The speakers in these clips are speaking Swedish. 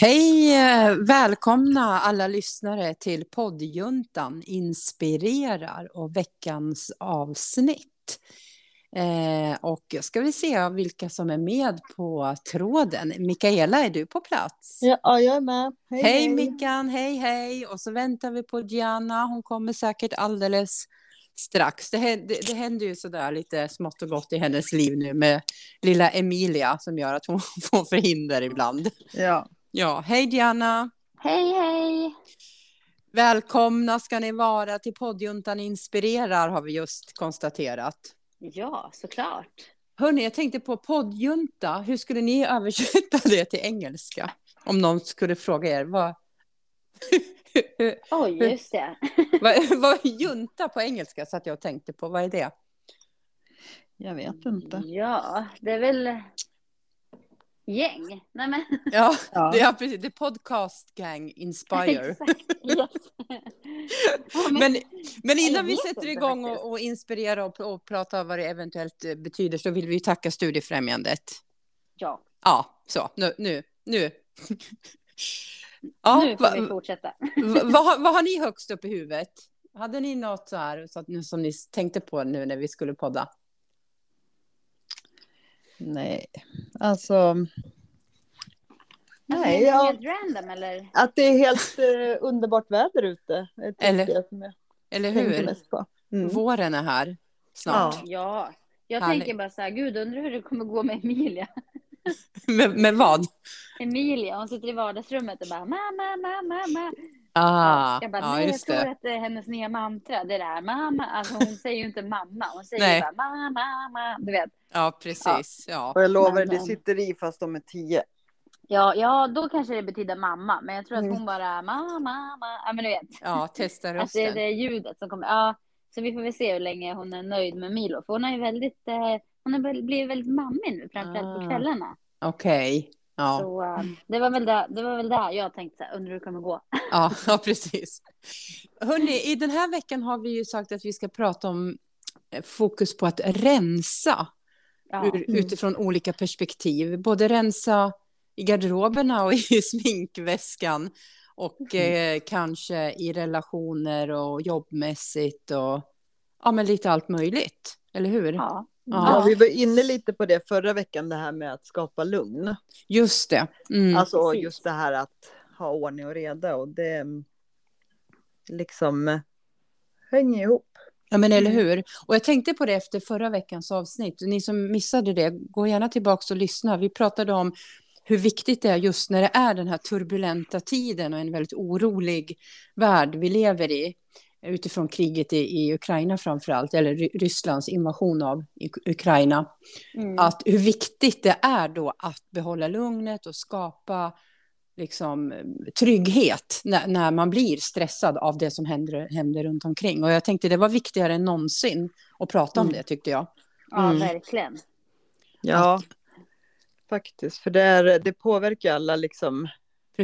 Hej! eh, Välkomna alla lyssnare till poddjuntan Inspirerar och veckans avsnitt. Eh, och ska vi se vilka som är med på tråden. Mikaela, är du på plats? Ja, jag är med. Hej, hej Mickan, hej hej! Och så väntar vi på Gianna, hon kommer säkert alldeles strax. Det, hä- det, det händer ju sådär lite smått och gott i hennes liv nu med lilla Emilia som gör att hon får förhinder ibland. Ja. Ja, hej Diana! Hej, hej! Välkomna ska ni vara till poddjuntan Inspirerar har vi just konstaterat. Ja, såklart. Hörni, jag tänkte på poddjunta. Hur skulle ni översätta det till engelska? Om någon skulle fråga er. Vad, Oj, just det. vad, vad är junta på engelska? Så att jag tänkte på. Vad är det? Jag vet inte. Ja, det är väl gäng. Nej, men... Ja, Ja. det är precis. Det är podcast gang inspire. Exakt. Yes. Ja, men- Men, men innan vi sätter igång och, och inspirera och, och prata vad det eventuellt eh, betyder så vill vi tacka Studiefrämjandet. Ja, Ja, så nu, nu, nu. Ja, nu får va, vi fortsätta. va, vad, har- vad har ni högst upp i huvudet? Hade ni något så här så att, nu- som ni tänkte på nu när vi skulle podda? Nej, alltså. Nej, är det jag, helt random eller? att det är helt eh, underbart väder ute. Är Eller- det som jag Eller hur? Mm. Våren är här snart. Ja. Ja, jag Härligt. tänker bara så här, gud undrar hur det kommer gå med Emilia. Med, med vad? Emilia, hon sitter i vardagsrummet och bara mamma, mamma, mamma. Ah, jag bara, ja, nej, jag tror det. att det är hennes nya mantra, det där mamma. Alltså hon säger ju inte mamma, hon säger Nej. bara mamma, mamma. Du vet. Ja, precis. Ja. Och jag lovar, Men, det sitter i fast de är tio. Ja, ja, då kanske det betyder mamma, men jag tror att Mm. hon bara mamma, mamma. Ja, men du vet. ja, testa Att det är rösten. det ljudet som kommer. Ja, så vi får väl se hur länge hon är nöjd med Milo, för hon har ju väldigt, eh, hon har väl blivit väldigt mammig nu, framförallt på Ah. kvällarna. Okej. Ja. Så eh, det var väl där, det var väl där jag tänkte undrar hur det kommer gå. Ja, ja, precis. Hörrni, i den här veckan har vi ju sagt att vi ska prata om eh, fokus på att rensa Ja, ur, utifrån olika perspektiv. Både rensa i garderoberna och i sminkväskan och eh, kanske i relationer och jobbmässigt och ja, men lite allt möjligt. Eller hur? ja. Ja. Ja, vi var inne lite på det förra veckan, det här med att skapa lugn. Just det. Mm. alltså precis. just det här att ha ordning och reda och det mm, liksom hänger ihop. Ja, men eller Mm. hur? Och jag tänkte på det efter förra veckans avsnitt. Ni som missade det, gå gärna tillbaka och lyssna. Vi pratade om hur viktigt det är just när det är den här turbulenta tiden och en väldigt orolig värld vi lever i utifrån kriget i, i Ukraina framför allt, eller Ry- Rysslands invasion av Ukraina. Mm. Att hur viktigt det är då att behålla lugnet och skapa liksom, trygghet när, när man blir stressad av det som händer, händer runt omkring. Och jag tänkte det var viktigare än någonsin att prata om Mm. det tyckte jag. ja, Mm. verkligen. Ja, faktiskt. För det, är, det påverkar alla liksom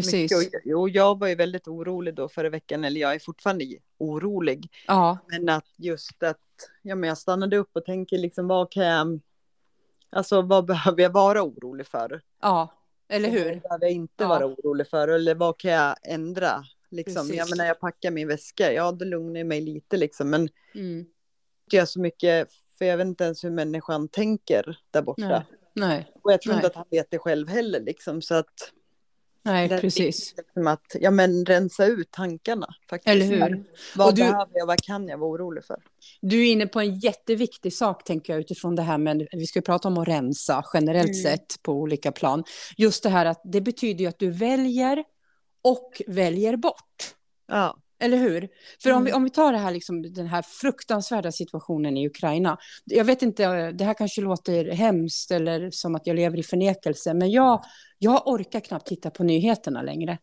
Precis. Mycket. Och, jag var ju väldigt orolig då förra veckan, eller jag är fortfarande orolig. Ja, Men att just att, ja men jag stannade upp och tänker liksom vad kan jag, alltså vad behöver jag vara orolig för? ja, eller hur? Vad behöver jag inte Ja. vara orolig för? Eller vad kan jag ändra? Liksom, Precis. ja men när jag packar min väska, ja då lugnar jag mig lite liksom. Men Mm. inte jag så mycket, för jag vet inte ens hur människan tänker där borta. Nej. Nej, Och jag tror Nej. inte att han vet det själv heller liksom. Så att nej, det är precis. Liksom att, ja men rensa ut tankarna faktiskt. Eller hur? Vad Och du- behöver jag, vad kan jag vara orolig för? Du är inne på en jätteviktig sak, tänker jag, utifrån det här med, vi ska ju prata om att rensa generellt Mm. sett på olika plan. Just det här att det betyder ju att du väljer och väljer bort. Ja, Eller hur? För om, vi, Mm. om vi tar det här, liksom, den här fruktansvärda situationen i Ukraina. Jag vet inte, det här kanske låter hemskt eller som att jag lever i förnekelse, men jag, jag orkar knappt titta på nyheterna längre.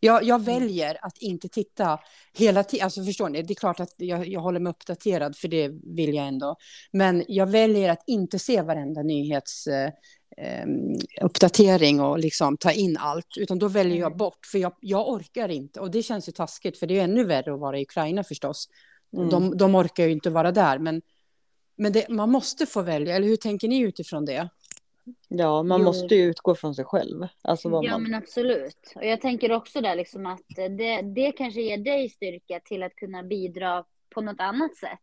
Jag, jag väljer att inte titta hela tiden. Alltså förstår ni, det är klart att jag, jag håller mig uppdaterad, för det vill jag ändå. Men jag väljer att inte se varenda nyhets... Eh, eh, uppdatering och liksom ta in allt, utan då väljer jag Mm. bort, för jag, jag orkar inte. Och det känns ju taskigt, för det är ännu värre att vara i Ukraina förstås. Mm. De, de orkar ju inte vara där, men, men det, man måste få välja, eller hur tänker ni utifrån det? Ja, man Jo. måste ju utgå från sig själv. Alltså vad Ja man... men absolut. Och jag tänker också där liksom att det, det kanske ger dig styrka till att kunna bidra på något annat sätt.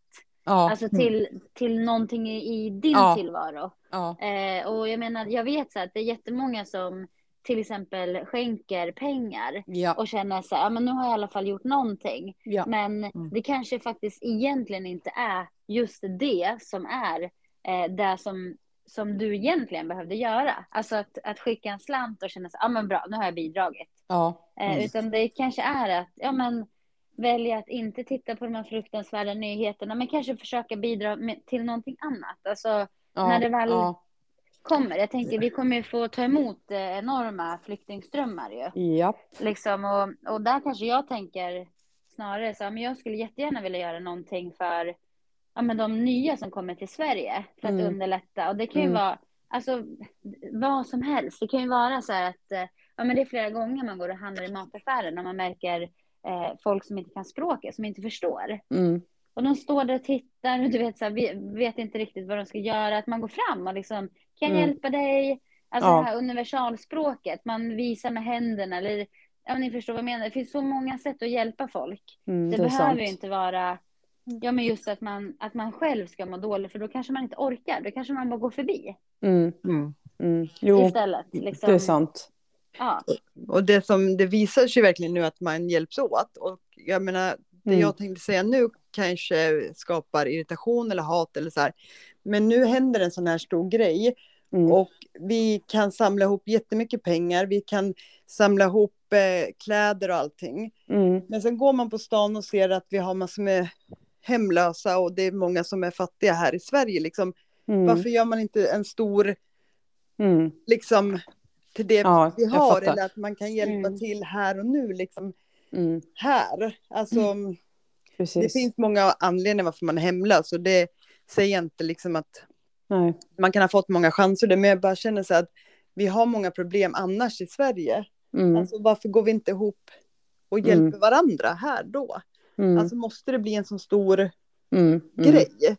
Ja, Alltså till, till någonting i, i din Ja. tillvaro. ja, Eh, och jag menar, jag vet så att det är jättemånga som till exempel skänker pengar ja, och känner så här, ja men nu har jag i alla fall gjort någonting. ja, Men Mm. det kanske faktiskt egentligen inte är just det som är eh, det som, som du egentligen behövde göra. Alltså att, att skicka en slant och känna så ja men bra, nu har jag bidragit. ja, Eh, Mm. Utan det kanske är att, ja men välja att inte titta på de här fruktansvärda nyheterna, men kanske försöka bidra med, till någonting annat. Alltså ja, När det väl- ja, kommer, jag tänker vi kommer ju få ta emot eh, enorma flyktingströmmar ju. ja, Liksom, och, och där kanske jag tänker snarare så men jag skulle jättegärna vilja göra någonting för ja, men de nya som kommer till Sverige för att Mm. underlätta. Och det kan ju Mm. vara alltså, vad som helst. Det kan ju vara så här att eh, ja, men det är flera gånger man går och handlar i mataffären när man märker eh, folk som inte kan språket, som inte förstår. mm, Och de står där och tittar och du vet, så här, vet, inte riktigt vad de ska göra. Att man går fram och liksom, kan jag Mm. hjälpa dig? Alltså Ja. det här universalspråket, man visar med händerna. Eller, ja, ni förstår vad jag menar. Det finns så många sätt att hjälpa folk. mm, Det, det behöver ju inte vara ja, men just att man, att man själv ska må dåligt, för då kanske man inte orkar. Då kanske man bara går förbi Mm, Mm. mm, jo, istället. Liksom. det är sant. Ja. Och det som det visar sig verkligen nu att man hjälps åt. Och jag menar, det Mm. jag tänkte säga nu kanske skapar irritation eller hat eller så här. Men nu händer en sån här stor grej Mm, och vi kan samla ihop jättemycket pengar. Vi kan samla ihop eh, kläder och allting. mm, Men sen går man på stan och ser att vi har massor med hemlösa och det är många som är fattiga här i Sverige. Liksom. mm, Varför gör man inte en stor, mm. liksom, till det Ja, vi har? Eller att man kan hjälpa Mm. till här och nu, liksom Mm, här. Alltså, precis. det finns många anledningar varför man är hemlös och det säger jag inte liksom att Nej. man kan ha fått många chanser, det, men jag bara känner så att vi har många problem annars i Sverige. Mm, Alltså varför går vi inte ihop och Mm. hjälper varandra här då? mm, Alltså måste det bli en så stor mm, mm, grej?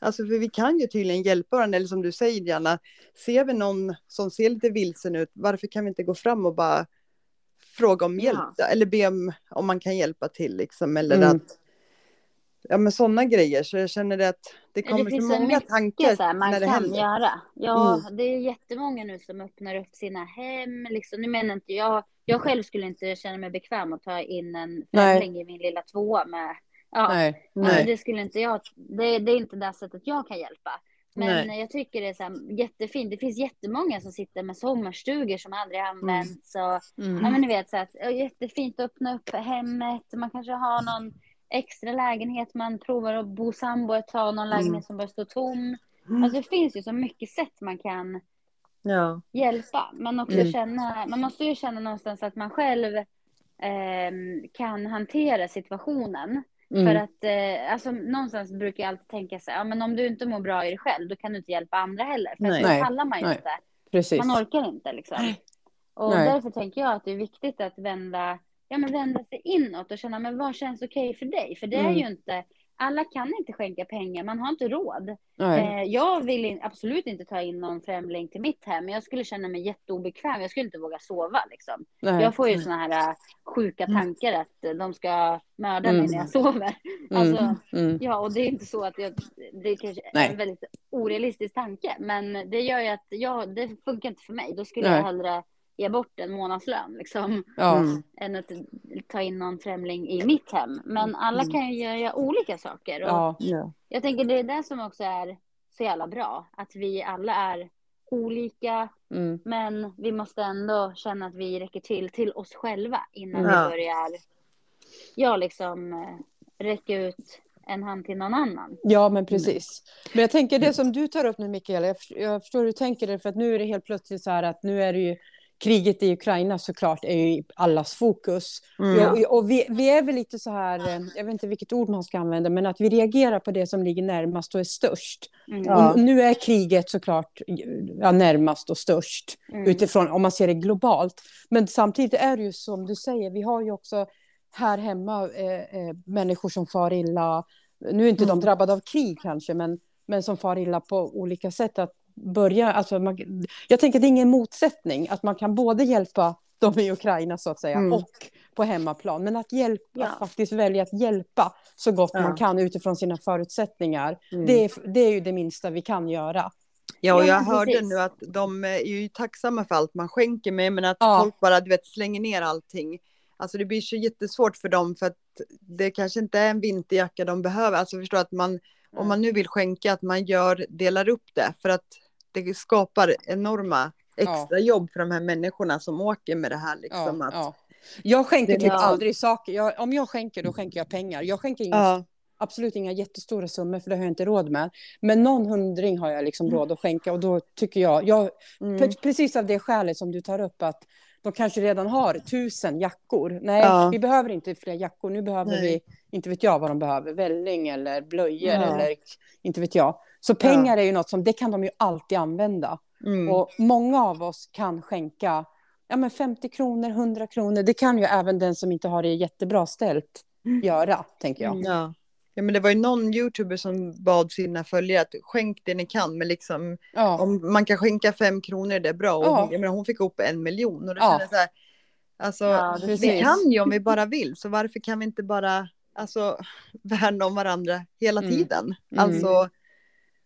Alltså för vi kan ju tydligen hjälpa varandra, eller som du säger Janna, ser vi någon som ser lite vilsen ut, varför kan vi inte gå fram och bara fråga om hjälp? Ja. Eller be om, om man kan hjälpa till liksom, eller Mm. att Ja men sådana grejer, så jag känner det att det det kommer finns så många tankar så här man när det kan händer. göra. Ja, Mm. det är jättemånga nu som öppnar upp sina hem. Liksom. Nu menar inte jag, jag själv skulle inte känna mig bekväm att ta in en främling i min lilla tvåa med, ja, nej, nej. det skulle inte jag, det, det är inte det sättet jag kan hjälpa. Men Nej. jag tycker det är så här, jättefint. Det finns jättemånga som sitter med sommarstugor som aldrig. Och, ja, Mm, men ni vet, så att, ja, jättefint att öppna upp hemmet. Man kanske har någon extra lägenhet. Man provar att bo sambo ett tag. Någon lägenhet som bara står tom. Mm. Alltså, det finns ju så mycket sätt man kan Ja. hjälpa. Men också Mm. känna, man måste ju känna någonstans att man själv ehm, kan hantera situationen. För mm, att eh, alltså, någonstans brukar jag alltid tänka så här, ja, men om du inte mår bra i dig själv, då kan du inte hjälpa andra heller. För Nej. då pallar man ju nej. inte. precis. Man orkar inte liksom. Och Nej. därför tänker jag att det är viktigt att vända, ja, men vända sig inåt och känna, men vad känns okej för dig? För det är Mm. ju inte, alla kan inte skänka pengar, man har inte råd. Eh, jag vill in, absolut inte ta in någon främling till mitt hem, men jag skulle känna mig jätteobekväm. Jag skulle inte våga sova liksom. nej. Jag får ju såna här äh, sjuka Mm. tankar att eh, de ska mörda Mm. mig när jag sover. Mm, Alltså, mm, ja, och det är inte så att jag, det är kanske Nej. en väldigt orealistisk tanke, men det gör ju att jag, det funkar inte för mig. Då skulle Nej. jag hellre ge bort en månadslön liksom, ja. Mm. än att ta in någon främling i mitt hem. Men alla Mm. kan ju göra olika saker. Och ja. Ja. jag tänker det är det som också är så jävla bra, att vi alla är olika, Mm, men vi måste ändå känna att vi räcker till till oss själva innan Ja. vi börjar, ja liksom, räcka ut en hand till någon annan. ja, men precis. Men jag tänker det som du tar upp nu, förstår- jag förstår hur du tänker det, för att nu är det helt plötsligt så här att nu är det ju kriget i Ukraina såklart är ju allas fokus. Mm. Ja, och och vi, vi är väl lite så här, eh, jag vet inte vilket ord man ska använda, men att vi reagerar på det som ligger närmast och är störst. Mm. Ja. Och nu är kriget såklart ja, närmast och störst Mm. utifrån om man ser det globalt. Men samtidigt är det ju som du säger, vi har ju också här hemma eh, eh, människor som far illa. Nu är inte de Mm. drabbade av krig kanske, men, men som far illa på olika sätt. Att börja, alltså man, jag tänker att det är ingen motsättning, att man kan både hjälpa de i Ukraina så att säga Mm. och på hemmaplan, men att hjälpa, Ja. att faktiskt välja att hjälpa så gott Ja. man kan utifrån sina förutsättningar, Mm. det, är, det är ju det minsta vi kan göra. Ja, och Ja, jag hörde precis. nu att de är ju tacksamma för allt man skänker med, men att Ja. folk bara, du vet, slänger ner allting. Alltså det blir så jättesvårt för dem för att det kanske inte är en vinterjacka de behöver. Alltså förstå att man, om man nu vill skänka, att man gör, delar upp det för att det skapar enorma extra jobb för de här människorna som åker med det här. Liksom, att, ja. Jag skänker typ aldrig saker. Jag, om jag skänker, då skänker jag pengar. Jag skänker inga, absolut inga jättestora summor, för det har jag inte råd med. Men någon hundring har jag liksom råd att skänka och då tycker jag, jag Mm. Pre- Precis av det skälet som du tar upp att de kanske redan har tusen jackor. Nej, Ja. vi behöver inte fler jackor. Nu behöver Nej. vi, inte vet jag vad de behöver, välling eller blöjor Ja. eller inte vet jag. Så pengar är ju något som, det kan de ju alltid använda. Mm. Och många av oss kan skänka ja, men 50 kronor, 100 kronor. Det kan ju även den som inte har det jättebra ställt göra, tänker jag. Ja. ja, men det var ju någon youtuber som bad sina följare att skänk det ni kan, men liksom Ja. om man kan skänka fem kronor, det är bra. Och Ja. hon, menar, hon fick upp en miljon. Och då Ja. så här, alltså, Ja, vi kan ju om vi bara vill, så varför kan vi inte bara alltså, värna om varandra hela Mm. tiden? Mm. Alltså,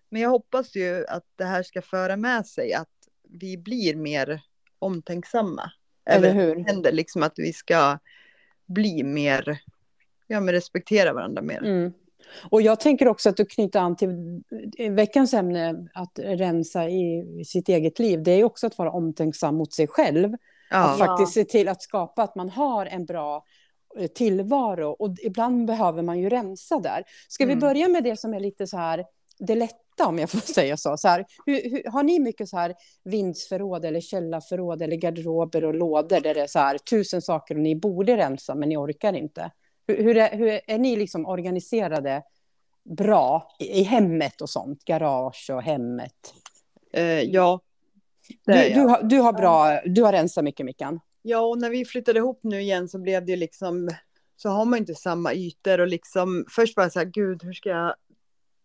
men jag hoppas ju att det här ska föra med sig att vi blir mer omtänksamma. Eller hur? som händer, liksom att vi ska bli mer, ja men respektera varandra mer. Mm. Och jag tänker också att du knyter an till veckans ämne, att rensa i sitt eget liv. Det är också att vara omtänksam mot sig själv. Ja. Att faktiskt se till att skapa att man har en bra eh, tillvaro. Och ibland behöver man ju rensa där. Ska vi Mm. börja med det som är lite så här, det lätta om jag får säga så. så här, hur, hur, har ni mycket så här vindsförråd eller källarförråd eller garderober och lådor där det är så här tusen saker och ni borde rensa men ni orkar inte? Hur, hur, är, hur är ni liksom organiserade bra i, i hemmet och sånt? Garage och hemmet. Eh, ja. Du, du, har, du har bra, du har rensat mycket Mickan. Ja, och när vi flyttade ihop nu igen så blev det liksom, så har man inte samma ytor och liksom, först var jag så här, gud, hur ska jag,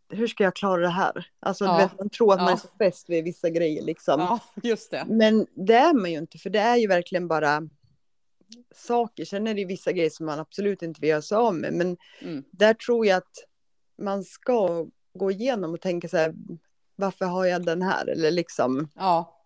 hur ska jag klara det här? Alltså, Ja. vet, man tror att man Ja. är så fäst vid vissa grejer liksom. Ja, just det. Men det är man ju inte, för det är ju verkligen bara saker. Sen är det ju vissa grejer som man absolut inte vill göra sig av med, men Mm. där tror jag att man ska gå igenom och tänka så här, varför har jag den här? Eller liksom, Ja,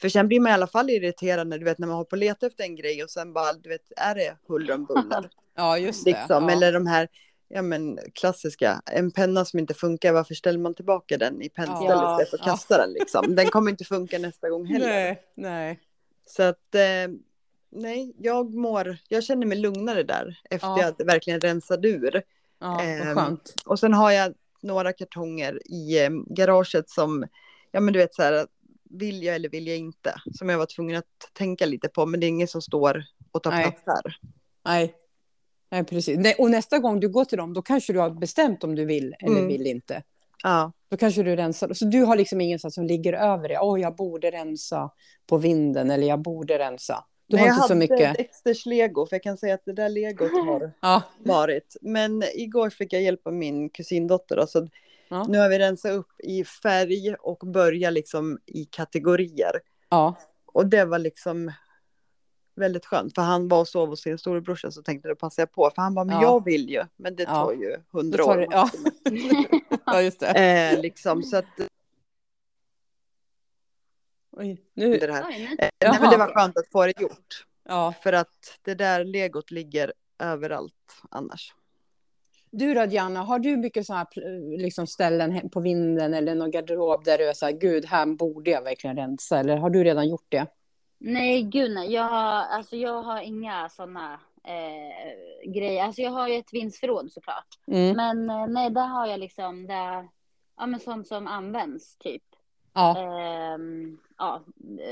för sen blir man i alla fall irriterad när du vet när man har på leta efter en grej och sen bara, du vet, är det huller om buller? ja just det. liksom. ja. Eller de här, ja men klassiska, en penna som inte funkar, varför ställer man tillbaka den i pennstället Ja. istället för att Ja. kasta den liksom? Den kommer inte funka nästa gång heller. Nej, nej. Så att, eh, nej, jag mår, jag känner mig lugnare där efter Ja. att verkligen rensade ur. Ja, vad skönt. Och sen har jag några kartonger i eh, garaget som, ja men du vet så här, vill jag eller vill jag inte? Som jag var tvungen att tänka lite på, men det är ingen som står och tar Nej. plats här. Nej. Nej, precis. Nej, och nästa gång du går till dem, då kanske du har bestämt om du vill eller Mm. vill inte. Ja, Då kanske du rensar. Så du har liksom ingenstans som ligger över det. Åh, jag borde rensa på vinden eller jag borde rensa. Du men har jag inte så hade mycket. Dexters lego, för jag kan säga att det där legot har Ja, varit. Men igår fick jag hjälp av min kusindotter. då, Så Ja. nu har vi rensat upp i färg och börja liksom i kategorier. ja, Och det var liksom väldigt skönt. För han var och sov hos sin storebrorsa så tänkte jag jag på. För han bara, men Ja. jag vill ju. Men det Ja. tar ju Då hundra år. det- ja. ja, just det. Eh, liksom, så att Oj, nu, det här. Oj, nej. Nej, Jaha. men det var skönt att få det gjort. ja. För att det där legot ligger överallt annars. Du då, Diana, har du mycket sådana här liksom ställen på vinden eller någon garderob där du är så här, gud, här borde jag verkligen rensa? Eller har du redan gjort det? Nej, gud nej. Jag har, alltså, jag har inga sådana eh, grejer. Alltså, jag har ju ett vindsförråd såklart. Mm. Men eh, nej, där har jag liksom det, ja, men sånt som används typ. Ja, Ehm, ja,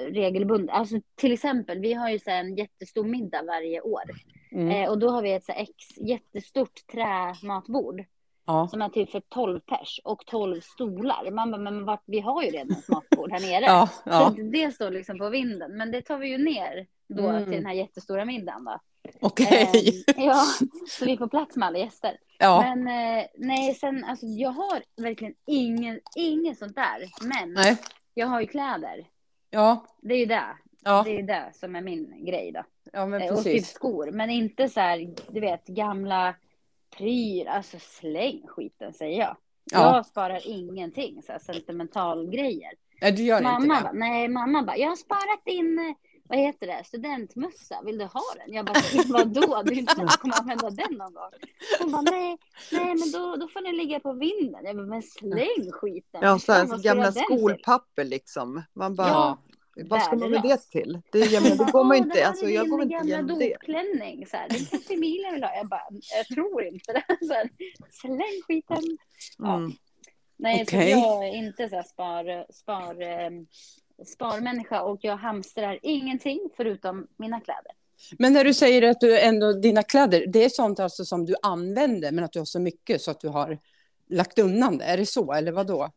regelbundet. Alltså till exempel, vi har ju så en jättestor middag varje år. mm. Eh, och då har vi ett så ex, jättestort trämatbord. Ja. Som är typ för 12 pers och 12 stolar. Man bara, men vart, vi har ju redan ett matbord här nere. ja, Så ja. att det står liksom på vinden. Men det tar vi ju ner då Mm. till den här jättestora middagen. Då. okej. Ehm, ja, så vi får plats med alla gäster. Ja, Men eh, nej, sen alltså jag har verkligen ingen, ingen sånt där. Men nej. jag har ju kläder. Ja, Det är ju det. ja, Det är det som är min grej då. ja men Eh, Och typ precis. skor. Men inte så här, du vet, gamla pryl. Alltså släng skiten säger jag. Ja. Jag sparar ingenting, så här sentimental grejer. Nej, du gör inte Mamma det. bara, nej, mamma bara, jag har sparat din, eh, vad heter det, studentmössa, vill du ha den? Jag bara, vadå, du inte kommer använda den någon gång. Hon bara, nej, nej, men då, då får den ligga på vinden. Jag bara, men släng skiten. Ja, så här, jag gamla skolpapper liksom. Man bara, Ja, vad ska man med det till? Det, jag menar, det går man inte, det alltså är jag går inte igenom det. dopklänning. Så här, den kanske Emilia vill ha. Jag bara, jag tror inte det. Så här, släng skiten. Ja. Mm. Nej, Okej. så jag är inte så här spar, spar, eh, sparmänniska och jag hamstrar ingenting förutom mina kläder. Men när du säger att du ändå, dina kläder, det är sånt alltså som du använder, men att du har så mycket så att du har lagt undan det. Är det så, eller vad då?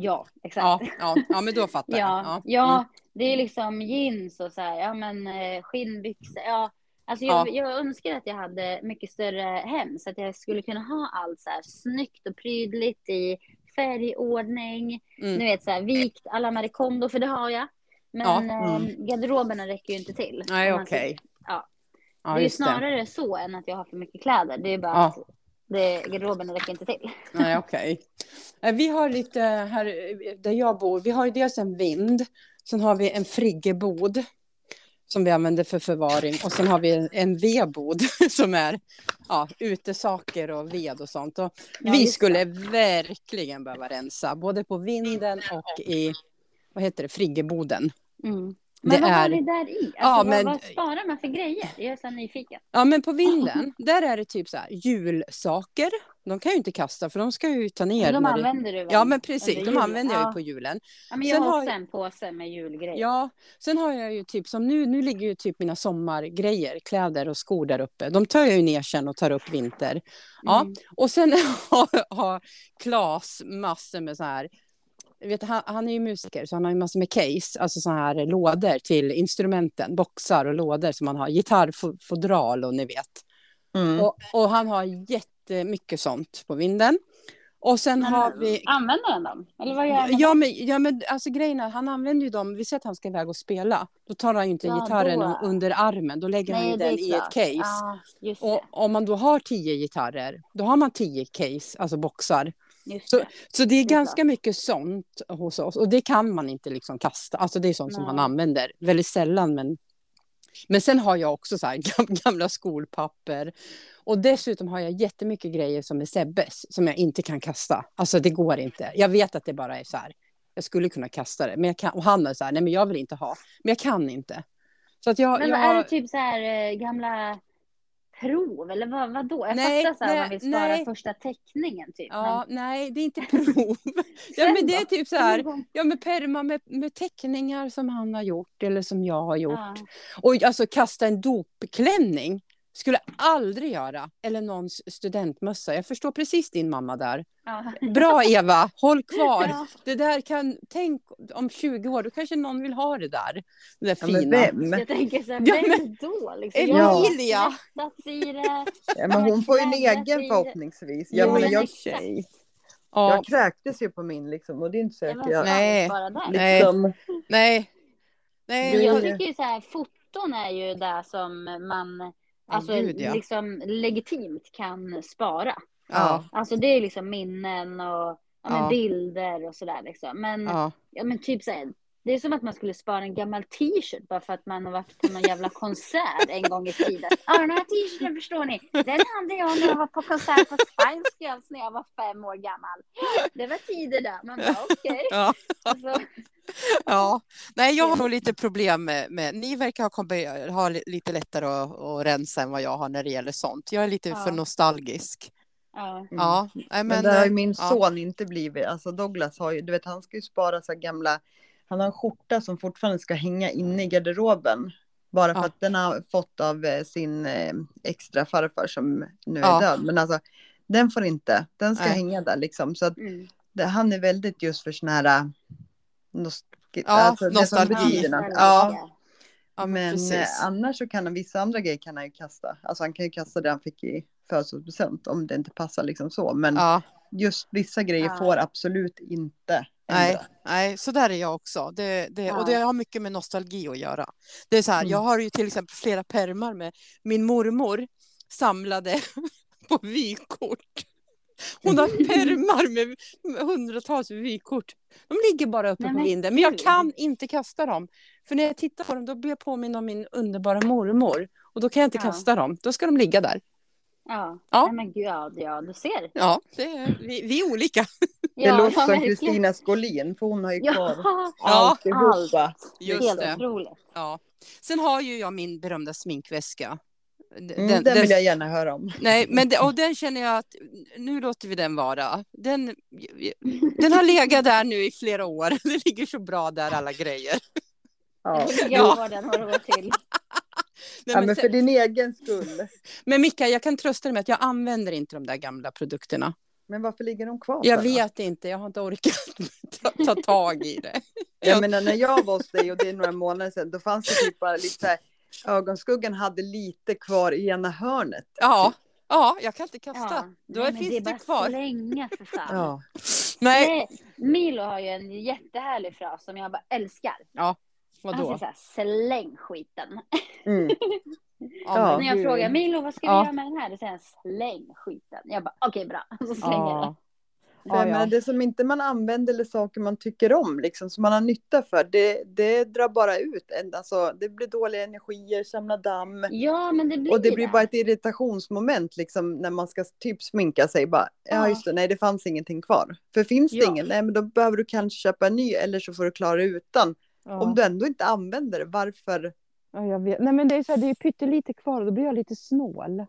Ja, exakt. Ja, ja, ja, men då fattar jag. Ja, Mm. ja, det är liksom jeans och så här, ja men eh, skinnbyxor. Ja, alltså jag, jag önskar att jag hade mycket större hem så att jag skulle kunna ha allt så här snyggt och prydligt i färgordning. Mm. Ni vet så här vikt alla Marie Kondo, för det har jag. Men Ja, mm. eh, garderoberna räcker ju inte till. Nej, okej. ser- Ja, Ja, det är ju just det. snarare så än att jag har för mycket kläder. Det är bara Ja. att det, garderoben räcker inte till. Nej, okej. Eh, Vi har lite här eh, där jag bor, vi har ju dels en vind, sen har vi en friggebod som vi använder för förvaring och sen har vi en, vedbod som är ja, utesaker och ved och sånt. Och Ja, vi skulle verkligen behöva rensa, både på vinden och i vad heter det, friggeboden. Mm. Det Men vad har är- ni där i? Alltså, Ja, men- vad, vad sparar man för grejer? Jag är så nyfiken. Ja, men på vinden, där är det typ så här julsaker. De kan ju inte kasta för de ska ju ta ner. De när det- använder du väl? Ja, men precis. De använder jag ja. ju på julen. Ja, men jag Sen har har också en påse med julgrejer. Ja, sen har jag ju typ som nu, nu ligger ju typ mina sommargrejer, kläder och skor där uppe. De tar jag ju ner sen och tar upp vinter. Ja, Mm. och sen har, har Klas massor med så här, vet, han, han är ju musiker så han har ju massor med case, alltså så här lådor till instrumenten, boxar och lådor som man har, gitarrfodral och ni vet. Mm. Och, och han har jättemycket sånt på vinden. Och sen Men, har vi Använder han dem? Eller vad gör han Ja men, ja, men alltså grejen är, han använder ju dem, vi säger att han ska iväg och spela. Då tar han ju inte Ja, gitarren då. under armen, då lägger han Nej, är den i ett case. Ja. Och om man då har tio gitarrer, då har man tio case, alltså boxar. Just Så, det. så det är ganska mycket sånt hos oss och det kan man inte liksom kasta. Alltså det är sånt som Nej. han använder, väldigt sällan men men sen har jag också så här gam- gamla skolpapper. Och dessutom har jag jättemycket grejer som är Sebbes som jag inte kan kasta. Alltså det går inte. Jag vet att det bara är så här. Jag skulle kunna kasta det. Men jag kan, och han är så här, nej men jag vill inte ha. Men jag kan inte. Så att jag, Men jag, är det typ så här eh, gamla prov eller vad, vad då? Jag Nej, fattar så här, nej, man vill spara nej. första teckningen typ. Ja, men nej det är inte prov. ja men det är typ så här. Ja men perma med, med teckningar som han har gjort eller som jag har gjort. Ja. Och alltså kasta en dopklänning skulle aldrig göra. Eller någons studentmössa. Jag förstår precis din mamma där. Ja. Bra Eva, håll kvar. Ja. Det där kan, tänk om 20 år, då kanske någon vill ha det där. Det där Ja, men fina. vem? Jag tänker så här, Ja, vem men- då? Liksom? Emilia! Ja, men hon får ju en egen förhoppningsvis. Ja, Jag, men jag. Ja, jag kräktes ju på min liksom och det är inte säkert jag... Nej. bara där. Nej. Liksom, nej. Nej, jag tycker ju så här, foton är ju det som man alltså, gud, ja. liksom legitimt kan spara. ja, Alltså det är liksom minnen och ja, men bilder och sådär liksom. Men, ja. ja. men typ så här, det är som att man skulle spara en gammal t-shirt bara för att man har varit på någon jävla konsert en gång i tiden. Ja, den här t-shirten förstår ni, den hade jag när jag var på konsert på Spice Girls när jag var fem år gammal. Det var tider där. Man bara okej. Ja. Alltså, Ja, nej jag har nog lite problem med, med ni verkar ha, ha li- lite lättare att, att rensa än vad jag har när det gäller sånt. Jag är lite Ja. för nostalgisk. ja. mm. Ja, Men, men, där har ju eh, min ja. son inte blivit, alltså Douglas har ju, du vet han ska ju spara så gamla, han har en skjorta som fortfarande ska hänga inne i garderoben. Bara för Ja. att den har fått av eh, sin eh, extra farfar som nu är Ja. död. Men alltså den får inte, den ska Nej. hänga där liksom. Så att Mm. det, han är väldigt just för såna här nost- Ja, alltså, det som nostalgi. Ja, Ja, men precis. eh, annars så kan han vissa andra grejer kan han ju kasta. Alltså han kan ju kasta det han fick i födelsedagspresent om det inte passar liksom så. Men Ja, just vissa grejer Ja. får absolut inte Nej, nej, så där är jag också. Det, det, Ja. Och det har mycket med nostalgi att göra. Det är så här, Mm. Jag har ju till exempel flera permar med min mormor samlade på vykort. Hon har permar med hundratals vykort. De ligger bara uppe Nej, på vinden, men jag kan inte kasta dem. För när jag tittar på dem då blir jag påminn om min underbara mormor. Och då kan jag inte Ja. kasta dem. Då ska de ligga där. Ja. Ja. Nej, men gud, ja, ja, du ser. Ja, det är, vi, vi är olika. Det Ja, låter ja, som. Kristina Skolin, för hon har ju kvar Ja, Ja, alltihopa. just helt det. otroligt. Ja. Sen har ju jag min berömda sminkväska. Den, Mm, den, vill jag gärna höra om. Nej, men det, och den känner jag att nu låter vi den vara. Den, den har legat där nu i flera år. Det ligger så bra där alla grejer. Ja. Jag Ja. var den har gått till. Nej, Ja, men för din egen skull. men Micka, jag kan trösta dig med att jag använder inte de där gamla produkterna. Men varför ligger de kvar? Jag för då? vet inte, jag har inte orkat ta, ta tag i det. Jag menar när jag var hos dig och det är några månader sedan, då fanns det typ bara lite så här, ögonskuggan hade lite kvar i ena hörnet. Ja, ja jag kan inte kasta. Ja. Då Nej, finns det är det, bara kvar. slänga för fan. Ja. Nej, Nej, Milo har ju en jättehärlig fras som jag bara älskar. Han säger vadå? så här, släng skiten. Mm. Ja, När jag frågar Milo vad ska vi Ja. göra med den här? Då säger han släng skiten. Jag bara okej bra. Så slänger jag den. Ja. Det som inte man använder eller saker man tycker om, liksom, som man har nytta för, det, det drar bara ut. Alltså, det blir dåliga energier, samla damm. Ja men det blir Och det blir det. bara ett irritationsmoment liksom, när man ska typ sminka sig. Bara, ja, just det, nej det fanns ingenting kvar. För finns det Ja. ingen, nej men då behöver du kanske köpa en ny eller så får du klara utan. Ja. Om du ändå inte använder det, varför? Ja, jag vet. Nej, men det är så här, det är pyttelite kvar och då blir jag lite snål.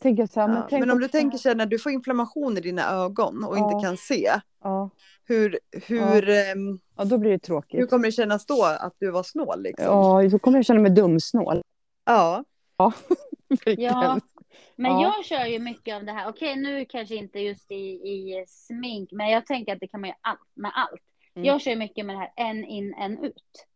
Tänker jag så här, Ja, men, tänk men om du också- tänker sig när du får inflammation i dina ögon och Ja. inte kan se, Ja, hur, hur, ehm, ja, då blir det hur tråkigt. kommer det kännas då att du var snål? Liksom? Ja, då kommer jag känna mig dumsnål. ja. Ja, men Ja. jag kör ju mycket av det här. Okej, nu kanske inte just i, i smink, men jag tänker att det kan man göra allt, med allt. Mm. Jag kör mycket med det här en in, en ut.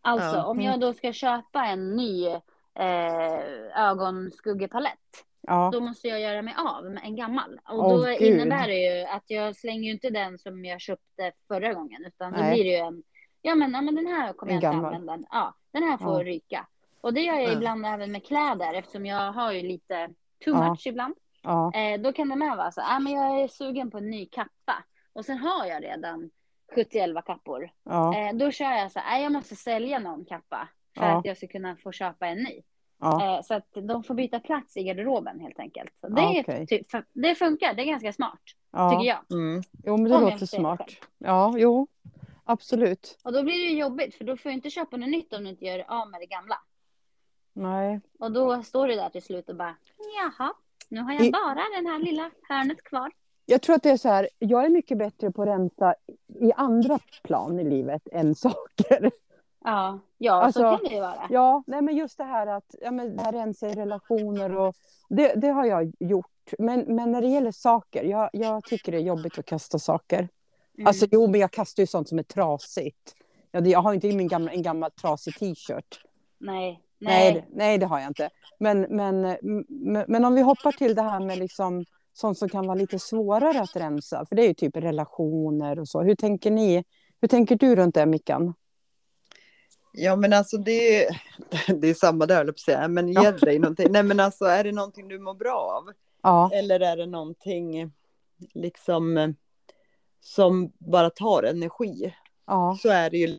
Alltså Ja. om jag då ska köpa en ny eh, ögonskuggepalett, Ja, då måste jag göra mig av med en gammal. Och då Gud. innebär det ju att jag slänger ju inte den som jag köpte förra gången, utan då Nej. blir det ju en, ja men, ja, men den här kommer En jag inte använda. Ja, den här får Ja. ryka. Och det gör jag Ja. ibland även med kläder, eftersom jag har ju lite too Ja. much ibland. ja, Eh, då kan det med vara så, ah, men jag är sugen på en ny kappa. Och sen har jag redan 71 kappor. ja, Eh, då kör jag så här, ah, jag måste sälja någon kappa. För Ja. att jag ska kunna få köpa en ny. ja. Eh, så att de får byta plats i garderoben helt enkelt. Så det, Ja, är okej. ty- för, det funkar, det är ganska smart. ja. Tycker jag. Mm. Jo, men det Om låter smart. själv. Ja, jo, absolut. Och då blir det ju jobbigt för då får jag inte köpa något nytt om du inte gör av med det gamla. Nej. Och då står du där till slut och bara, jaha, nu har jag I- bara den här lilla hörnet kvar. Jag tror att det är så här, jag är mycket bättre på att rensa i andra plan i livet än saker. Ja, ja så Alltså, kan det ju vara. Ja, nej men just det här att ja, men det här rensa i relationer och det, det har jag gjort. Men, men när det gäller saker, jag, jag tycker det är jobbigt att kasta saker. Mm. Alltså jo, men jag kastar ju sånt som är trasigt. Ja, det, jag har inte min gamla, en gammal trasig t-shirt. Nej, Nej, nej. det- nej, det har jag inte. Men, men, men, men om vi hoppar till det här med liksom sånt som kan vara lite svårare att rensa, för det är ju typ relationer och så. Hur tänker ni? Hur tänker du runt det, Mickan? Ja men alltså det är, det är samma där jag säga, men ge Ja. dig någonting. Nej men alltså är det någonting du mår bra av? Ja, Eller är det någonting liksom som bara tar energi? ja, Så är det ju.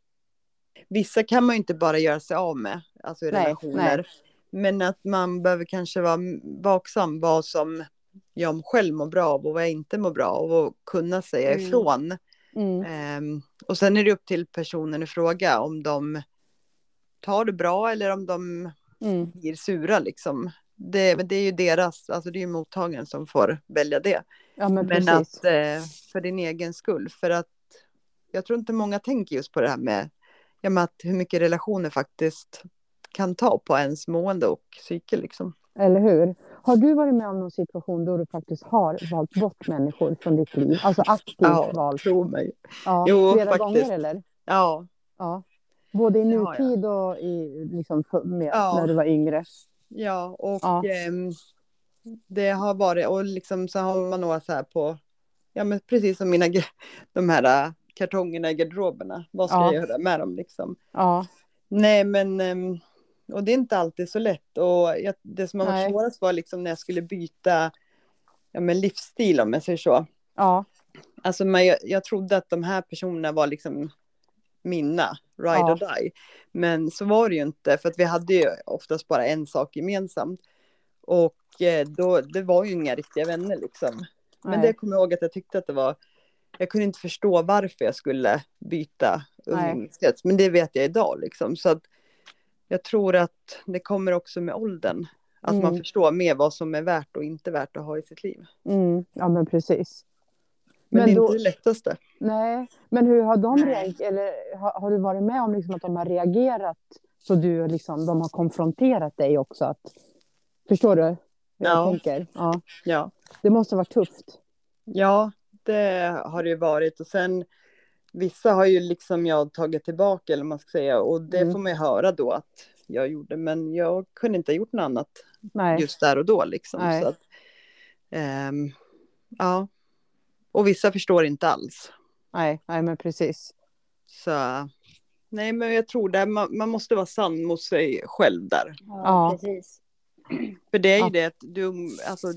Vissa kan man ju inte bara göra sig av med, alltså i Nej, relationer. nej. Men att man behöver kanske vara vaksam vad som jag själv mår bra av och vad jag inte mår bra av och kunna säga Mm. ifrån. mm, Ehm, och sen är det upp till personen i fråga om de tar det bra eller om de mm, blir sura liksom. Det, det är ju deras, alltså det är ju mottagaren som får välja det. ja men, Men att eh, för din egen skull, för att jag tror inte många tänker just på det här med, ja, med att hur mycket relationer faktiskt kan ta på ens mående och psyke liksom. Eller hur? Har du varit med om någon situation då du faktiskt har valt bort människor från ditt liv? Alltså aktivt Ja, valt? tro mig. Ja, Jo, flera faktiskt. gånger eller? Ja, Ja. Både i nutid och i, liksom, med, Ja. när du var yngre? ja och Ja. ehm, det har varit, och liksom så har man nog så här på, ja men precis som mina, de här kartongerna i garderoberna. Vad ska Ja. jag göra med dem liksom? Ja, Nej, men ehm, och det är inte alltid så lätt. Och jag, det som har varit Nej. svårast var liksom när jag skulle byta ja, men livsstil om jag säger så. ja, Alltså, men jag, jag trodde att de här personerna var liksom mina, ride Ja. or die. Men så var det ju inte, för att vi hade ju oftast bara en sak gemensamt. Och eh, då, det var ju inga riktiga vänner liksom. Men Nej. det kommer jag ihåg att jag tyckte att det var, jag kunde inte förstå varför jag skulle byta umgängeskrets. Men det vet jag idag liksom. Så att jag tror att det kommer också med åldern. Att man Mm. förstår mer vad som är värt och inte värt att ha i sitt liv. mm, ja men precis. Men, Men det är då- inte det lättaste. Nej, men hur har de reagerat? Eller har, har du varit med om liksom att de har reagerat så du liksom, de har konfronterat dig också? Att, förstår du hur jag Ja. tänker? Ja. Ja. Det måste vara tufft. Ja, det har det ju varit. Och sen vissa har ju liksom jag tagit tillbaka eller man ska säga. Och det Mm. får man ju höra då att jag gjorde. Men jag kunde inte ha gjort något annat Nej. just där och då liksom. Nej. Så att, ehm, ja. Och vissa förstår inte alls. Nej, nej, men precis. Så nej, men jag tror det. Man, man måste vara sann mot sig själv där. Ja, Ja. precis. För det är ju Ja. det att du, alltså,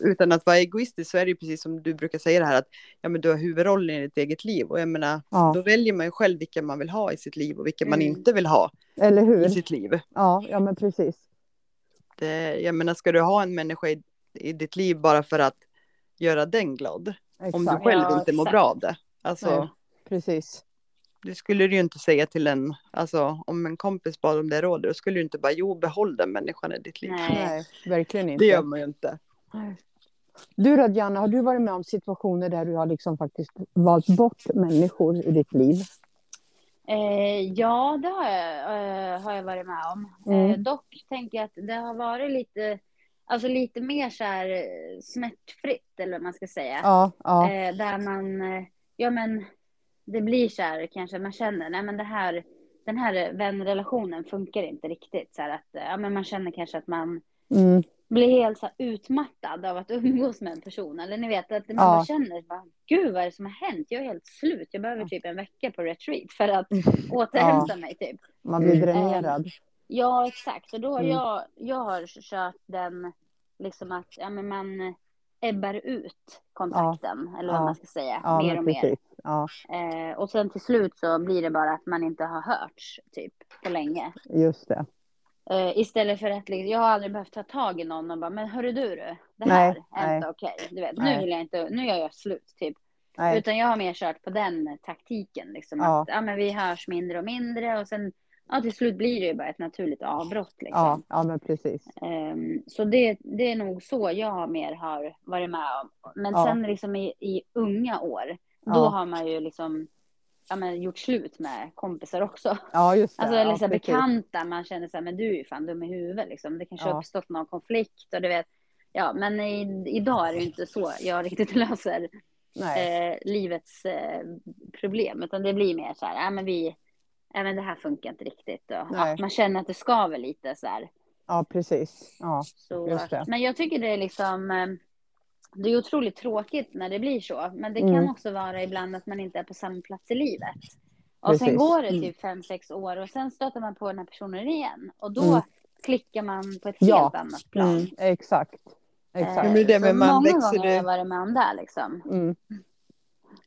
utan att vara egoistisk så är det ju precis som du brukar säga det här att ja, men du har huvudrollen i ditt eget liv och jag menar Ja. då väljer man ju själv vilka man vill ha i sitt liv och vilka man Mm. inte vill ha Eller i hur? sitt liv. Ja, ja, men precis. Det, jag menar ska du ha en människa i, i ditt liv bara för att göra den glad om du Exakt. själv Ja, inte mår exakt. bra av det. Alltså Nej. Precis. du skulle ju inte säga till en, alltså om en kompis bad om det rådet, då skulle du inte bara jo behåll den människan i ditt liv. Nej. Nej, verkligen inte. Det gör man ju inte. Du då, Diana, har du varit med om situationer där du har liksom faktiskt valt bort människor i ditt liv? Eh, ja, det har jag, eh, har jag varit med om. Mm. Eh, dock tänker jag att det har varit lite, alltså lite mer så här eh, smärtfritt, eller vad man ska säga. Ja, ja, Eh, där man, eh, ja men, det blir så här kanske, man känner, nej men det här, den här vänrelationen funkar inte riktigt. Så här att, eh, ja men man känner kanske att man mm, blir helt så utmattad av att umgås med en person. Eller ni vet, att man Ja. känner, bara, gud vad är det som har hänt? Jag är helt slut. Jag behöver typ en vecka på retreat för att återhämta mig typ. man blir Mm. dränerad. Ja, exakt. Och då har Mm. jag, jag har kört den, liksom att ja, men man ebbar ut kontakten, eller vad Ja. man ska säga, Ja, mer och mer. Ja, Eh, och sen till slut så blir det bara att man inte har hörts, typ, på länge. just det. Eh, istället för att, liksom, jag har aldrig behövt ta tag i någon och bara, men hörru du, det Nej, här är nej. inte okej. Du vet, nu Nej. vill jag inte, nu är jag slut, typ. Nej, Utan jag har mer kört på den taktiken, liksom. Ja. Att, ja, men vi hörs mindre och mindre och sen, ja, till slut blir det ju bara ett naturligt avbrott, liksom. ja, ja, men precis. Ehm, så det, det är nog så jag mer har varit med om. Men Ja. sen liksom i, i unga år, då har man ju liksom ja, men gjort slut med kompisar också. Ja, just det. Alltså eller så här bekanta, man känner så här, men du är ju fan dum i huvudet liksom. Det kanske Ja. har uppstått någon konflikt och du vet. Ja, men i, idag är det ju inte så jag riktigt löser eh, livets eh, problem. Utan det blir mer så här, ja men vi, ja men det här funkar inte riktigt. Och, ja, man känner att det skaver lite så här. ja, precis. Ja, Så. Men jag tycker det är liksom eh, det är otroligt tråkigt när det blir så. Men det kan Mm. också vara ibland att man inte är på samma plats i livet. Och sen Precis. går det Mm. typ fem, sex år och sen stöter man på den här personen igen. Och då Mm. klickar man på ett Ja. helt annat plan. mm, exakt. Exakt. Eh, Men det men man många växer gånger har jag varit med om det liksom. Mm,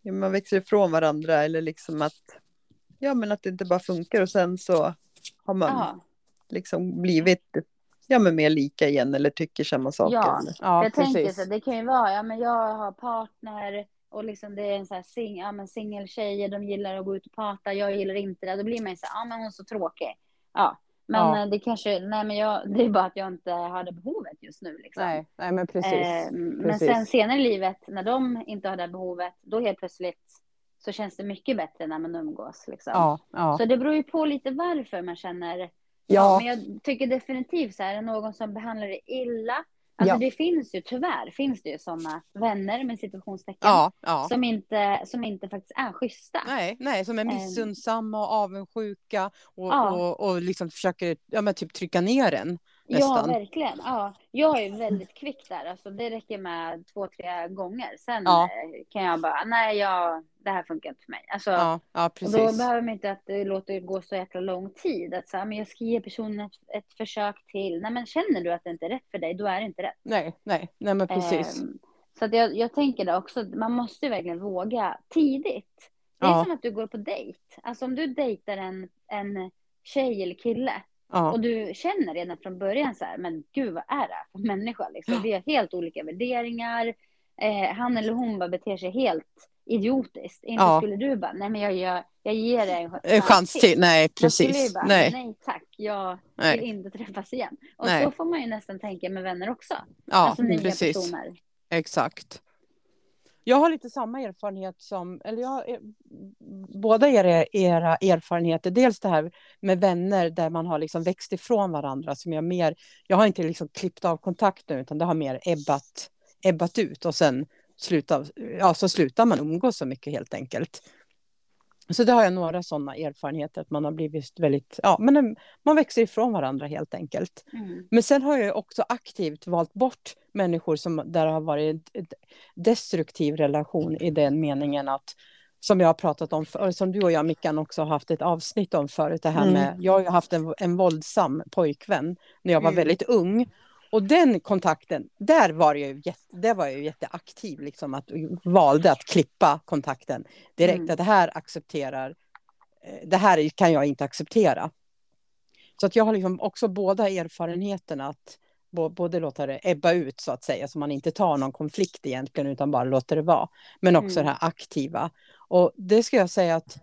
Ja, Man växer ifrån varandra eller liksom att, ja men att det inte bara funkar och sen så har man Ja, liksom blivit ja, men mer lika igen eller tycker samma saker. Ja. ja, jag tänker precis. så det kan ju vara, ja men jag har partner och liksom det är en så här sing, ja, men singeltjejer, de gillar att gå ut och prata, jag gillar inte det. Då blir man ju så här, ja men hon är så tråkig. Ja, men Ja. eh, det kanske, nej men jag, det är bara att jag inte har det behovet just nu liksom. Nej, nej, men precis. Eh, men precis. sen senare i livet, när de inte har det behovet, då helt plötsligt så känns det mycket bättre när man umgås. Liksom. Ja, ja. Så det beror ju på lite varför man känner. Ja, men jag tycker definitivt så här, någon som behandlar det illa. Alltså Ja. det finns ju tyvärr, finns det ju sådana vänner med situationstecken. ja, ja. Som inte, som inte faktiskt är schyssta. Nej, nej, som är Ehm. missunnsamma och avundsjuka och, och, och liksom försöker ja, men typ trycka ner en. Ja, nästan. verkligen. Ja, jag är väldigt kvick där. Alltså, det räcker med två, tre gånger. Sen Ja. eh, kan jag bara, nej, jag, det här funkar inte för mig. Alltså, Ja, ja och då precis. behöver man inte att det låter gå så jäkla lång tid. Att så här, men jag ska ge personen ett, ett försök till. Nej, men känner du att det inte är rätt för dig, då är det inte rätt. Nej, nej, nej men precis. Ehm, så att jag, jag tänker det också, man måste ju verkligen våga tidigt. Det är Ja. som att du går på dejt. Alltså om du dejtar en, en tjej eller kille Ja, och du känner redan från början så här, men gud vad är det här för människa? Liksom. Vi har helt olika värderingar. Eh, han eller hon bara beter sig helt idiotiskt. Inte Ja. skulle du bara, nej men jag, jag, jag ger dig en en chans till. Nej, Jag skulle ju precis. bara, Nej, nej tack, jag vill nej. inte träffas igen. Och Nej. så får man ju nästan tänka med vänner också. Ja, alltså nya precis. personer. Exakt. Jag har lite samma erfarenhet som, eller jag, eh, båda era, era erfarenheter. Dels det här med vänner där man har liksom växt ifrån varandra. Som jag, mer, jag har inte liksom klippt av kontakten utan det har mer ebbat, ebbat ut och sen slutar, ja, så slutar man umgås så mycket helt enkelt. Så det har jag några sådana erfarenheter, att man har blivit väldigt, ja, men man växer ifrån varandra helt enkelt. Mm. Men sen har jag också aktivt valt bort människor som där har varit en destruktiv relation i den meningen att som jag har pratat om, för, som du och jag Mickan också har haft ett avsnitt om förut, det här Mm. med, jag har ju haft en, en våldsam pojkvän när jag var Mm. väldigt ung. Och den kontakten, där var jag ju, jätte, där var jag ju jätteaktiv, liksom att valde att klippa kontakten direkt. Mm. Att det här accepterar, eh, det här kan jag inte acceptera. Så att jag har liksom också båda erfarenheterna att både låta det ebba ut så att säga, så man inte tar någon konflikt egentligen utan bara låter det vara. Men också Mm. det här aktiva. Och det ska jag säga att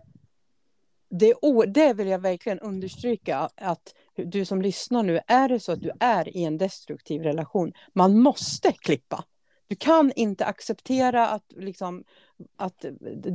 det, det vill jag verkligen understryka att du som lyssnar nu, är det så att du är i en destruktiv relation, man måste klippa. Du kan inte acceptera att, liksom, att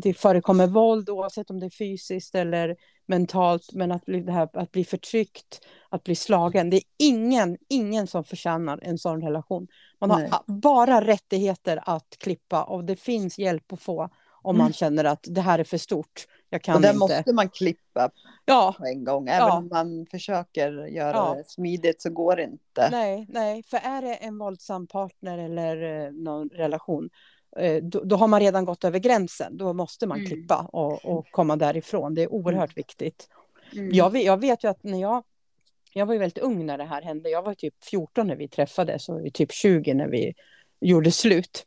det förekommer våld oavsett om det är fysiskt eller mentalt, men att bli, det här, att bli förtryckt, att bli slagen. Det är ingen, ingen som förtjänar en sån relation. Man har Nej. bara rättigheter att klippa och det finns hjälp att få om man Mm. känner att det här är för stort. Jag kan Och där inte. måste man klippa Ja, på en gång. Även Ja. om man försöker göra Ja. det smidigt så går det inte. nej, nej, för är det en våldsam partner eller eh, någon relation, eh, då, då har man redan gått över gränsen. Då måste man Mm. klippa och, och komma därifrån. Det är oerhört viktigt. Mm. Jag, vet, jag vet ju att när jag, jag var ju väldigt ung när det här hände. Jag var typ 14 när vi träffades och typ 20 när vi gjorde slut.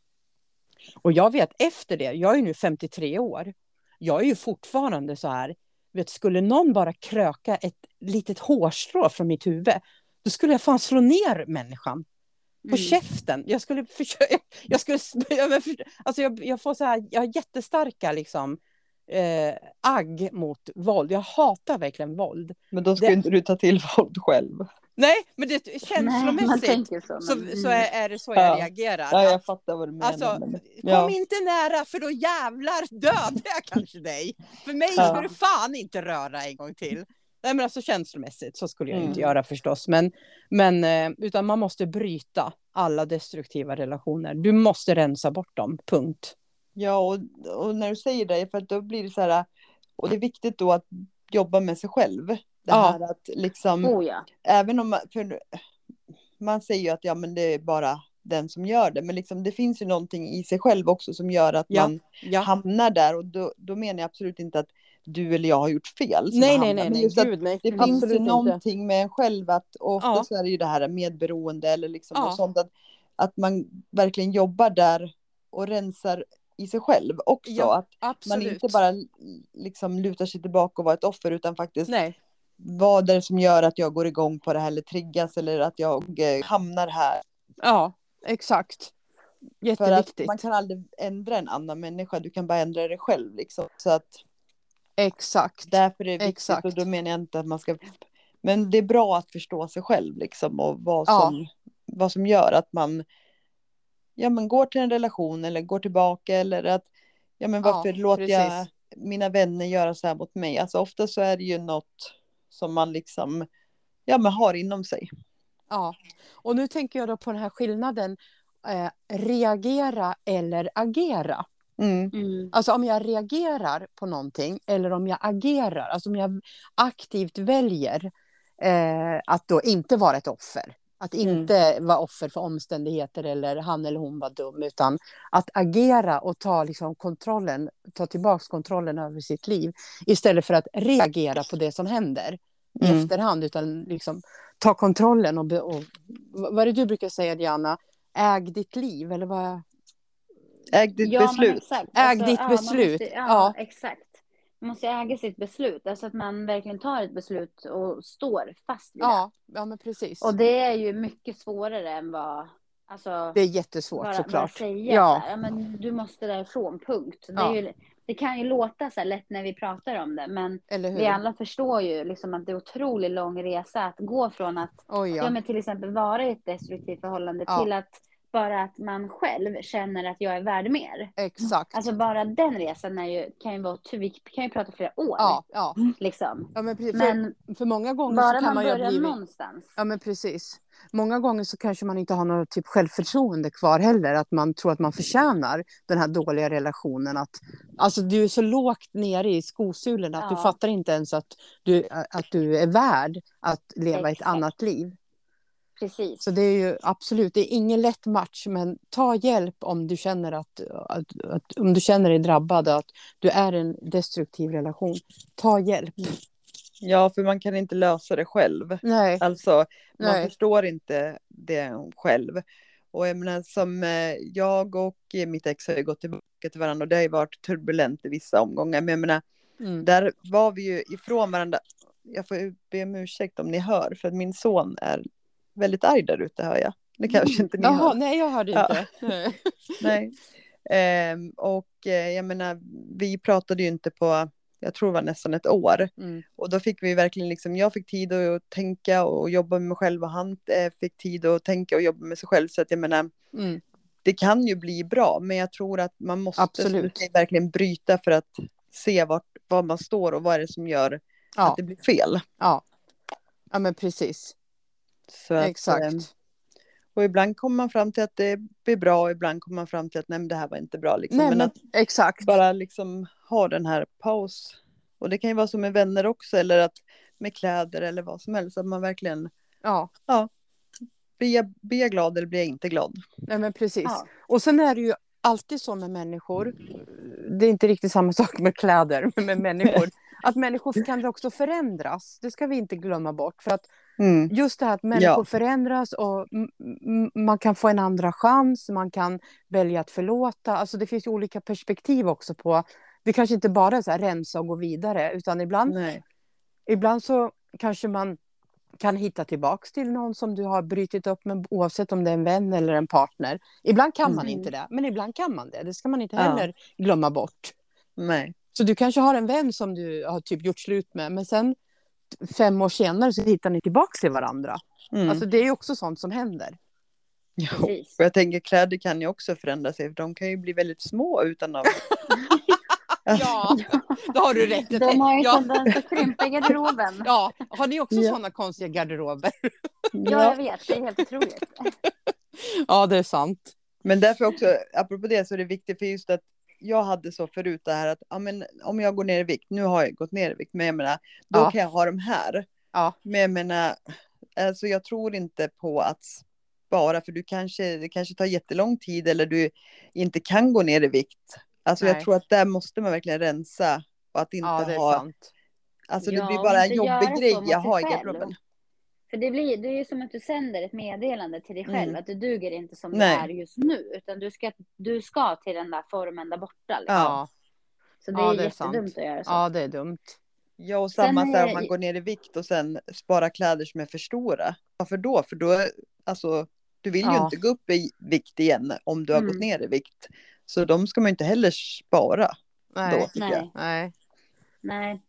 Och jag vet efter det, jag är nu 53 år. Jag är ju fortfarande så här, vet, skulle någon bara kröka ett litet hårstrå från mitt huvud, då skulle jag fan slå ner människan på Mm. käften. Jag skulle försöka, jag skulle, jag, alltså jag, jag får så här, jag har jättestarka liksom eh, agg mot våld. Jag hatar verkligen våld. Men då ska Det- inte du ta till våld själv. Nej, men det Nej, känslomässigt tänker så. så, men- så är, är det så Ja. jag reagerar. Ja, jag Att, fattar vad du menar. alltså, men- kom ja. inte nära för då jävlar dödar jag kanske dig. För mig Ja. ska du fan inte röra en gång till. Nej men alltså känslomässigt så skulle jag inte Mm. göra förstås. Men, men eh, utan man måste bryta alla destruktiva relationer. Du måste rensa bort dem, punkt. Ja, och, och när du säger det, för då blir det så här, och det är viktigt då att jobba med sig själv. Det Ja. här att liksom, Oh ja. även om man, för man säger ju att ja, men det är bara den som gör det, men liksom, det finns ju någonting i sig själv också som gör att Ja, man hamnar där och då, då menar jag absolut inte att du eller jag har gjort fel. Nej, nej, nej, nej, gud nej. Det finns ju någonting med en själv att, och ofta Ja. är det ju det här medberoende eller liksom Ja. sånt att, att man verkligen jobbar där och rensar i sig själv också. Ja, att man Absolut. inte bara liksom lutar sig tillbaka och vara ett offer utan faktiskt Nej, vad är det som gör att jag går igång på det här eller triggas eller att jag eh, hamnar här. ja, exakt. För att Jätteviktigt. man kan aldrig ändra en annan människa, du kan bara ändra dig själv liksom. Så att Exakt. därför är det viktigt Exakt. och då menar jag inte att man ska men det är bra att förstå sig själv liksom och vad Ja. som, vad som gör att man ja, men går till en relation eller går tillbaka eller att ja, men Ja, varför låter jag precis. mina vänner göra så här mot mig? Alltså ofta så är det ju något som man liksom ja, men har inom sig. Ja, och nu tänker jag då på den här skillnaden eh, reagera eller agera. Mm. Mm. Alltså om jag reagerar på någonting eller om jag agerar, alltså om jag aktivt väljer eh, att då inte vara ett offer. Att inte vara offer för omständigheter eller han eller hon var dum, utan att agera och ta liksom kontrollen, ta tillbaka kontrollen över sitt liv istället för att reagera på det som händer i Mm. efterhand, utan liksom ta kontrollen och, och vad är det du brukar säga Diana? Äg ditt liv eller vad? Äg ditt Ja, beslut. exakt. Äg ditt man beslut. Måste, ja, Ja. exakt. Man måste äga sitt beslut, alltså att man verkligen tar ett beslut och står fast vid Ja, ja men precis. det. Och det är ju mycket svårare än vad, alltså, Det är jättesvårt bara, bara såklart. säga Ja. så här, ja, men du måste därifrån, punkt. Det, Ja. ju, det kan ju låta så här lätt när vi pratar om det, men vi alla förstår ju liksom att det är otroligt lång resa att gå från att Oj, ja. ja. men till exempel vara i ett destruktivt förhållande till att bara att man själv känner att jag är värd mer. Exakt. Alltså bara den resan är ju, kan ju vara, vi kan ju prata flera år. ja, ja. Liksom. ja men precis. Men för, för många gånger bara så kan man man ju börjar blivit... någonstans. Ja, men precis. Många gånger så kanske man inte har något typ självförtroende kvar heller. Att man tror att man förtjänar den här dåliga relationen. Att, alltså du är så lågt nere i skosulorna att du Ja. fattar inte ens att du, att du är värd att leva ett Exakt. annat liv. Precis. Så det är ju absolut, det är ingen lätt match, men ta hjälp om du känner att, att, att om du känner dig drabbad, att du är en destruktiv relation. Ta hjälp. Ja, för man kan inte lösa det själv. Nej, Alltså, man Nej. förstår inte det själv. Och jag menar, som eh, jag och mitt ex har ju gått tillbaka till varandra och det har ju varit turbulent i vissa omgångar. Men jag menar, mm. där var vi ju ifrån varandra. Jag får be om ursäkt om ni hör, för att min son är väldigt arg där ute hör jag. Det kanske inte ni Jaha, hör. nej jag hörde Ja. inte. Nej. Nej. Ehm, och eh, jag menar, vi pratade ju inte på, jag tror det var nästan ett år. Mm. Och då fick vi verkligen liksom, jag fick tid att tänka och jobba med mig själv och han eh, fick tid att tänka och jobba med sig själv. Så att jag menar, Mm. det kan ju bli bra, men jag tror att man måste Absolut. verkligen bryta för att se vart, var man står och vad är det som gör Ja, att det blir fel. ja. ja, men precis. Så Exakt. eh, och ibland kommer man fram till att det blir bra och ibland kommer man fram till att nej, men det här var inte bra. Liksom. Nej, men men, exakt. bara liksom ha den här paus. Och det kan ju vara som med vänner också eller att med kläder eller vad som helst. Att man verkligen Ja, blir jag, blir jag glad eller blir jag inte glad? nej, men precis. Ja. Och sen är det ju alltid så med människor. Det är inte riktigt samma sak med kläder, men med människor. Att människor kan också förändras. Det ska vi inte glömma bort. För att Mm. just det här att människor Ja. förändras och man kan få en andra chans. Man kan välja att förlåta. Alltså det finns ju olika perspektiv också på. Det kanske inte bara är så här rensa och gå vidare, utan ibland Nej. Ibland så kanske man kan hitta tillbaks till någon som du har brutit upp med oavsett om det är en vän eller en partner. Ibland kan man Mm. inte det, men ibland kan man det. Det ska man inte Ja. heller glömma bort. Nej. Så du kanske har en vän som du har typ gjort slut med, men sen fem år senare så hittar ni tillbaks till varandra. Mm. Alltså det är ju också sånt som händer. jo. Och jag tänker kläder kan ju också förändra sig för de kan ju bli väldigt små utan att... Ja, då har du rätt. De har ju ja, tendens att krympa i garderoben. ja, har ni också Ja. sådana konstiga garderober? Ja, jag vet. Det är helt otroligt. Ja, det är sant. Men därför också, apropå det så är det viktigt för just att jag hade så förut det här att ja, men, om jag går ner i vikt, nu har jag gått ner i vikt, men jag menar, då Ja. kan jag ha de här. Ja. Men jag menar, alltså jag tror inte på att spara, för du kanske, det kanske tar jättelång tid eller du inte kan gå ner i vikt. Alltså jag Nej. tror att där måste man verkligen rensa och att inte Ja, det är ha, sant. alltså det Ja, blir bara en jobbig grej jag har i själv. För det, blir, det är ju som att du sänder ett meddelande till dig själv Mm. att du duger inte som Nej. du är just nu. Utan du ska, du ska till den där formen där borta. Liksom. Ja, Så det Ja, är, det är jättedumt sant. att göra så. ja, det är dumt. Ja, och Sen samma så här, är- om man går ner i vikt och sen sparar kläder som är för stora. Varför då? För då, alltså, du vill ju Ja. inte gå upp i vikt igen om du har Mm. gått ner i vikt. Så de ska man ju inte heller spara Nej. då, Nej. Nej. Nej.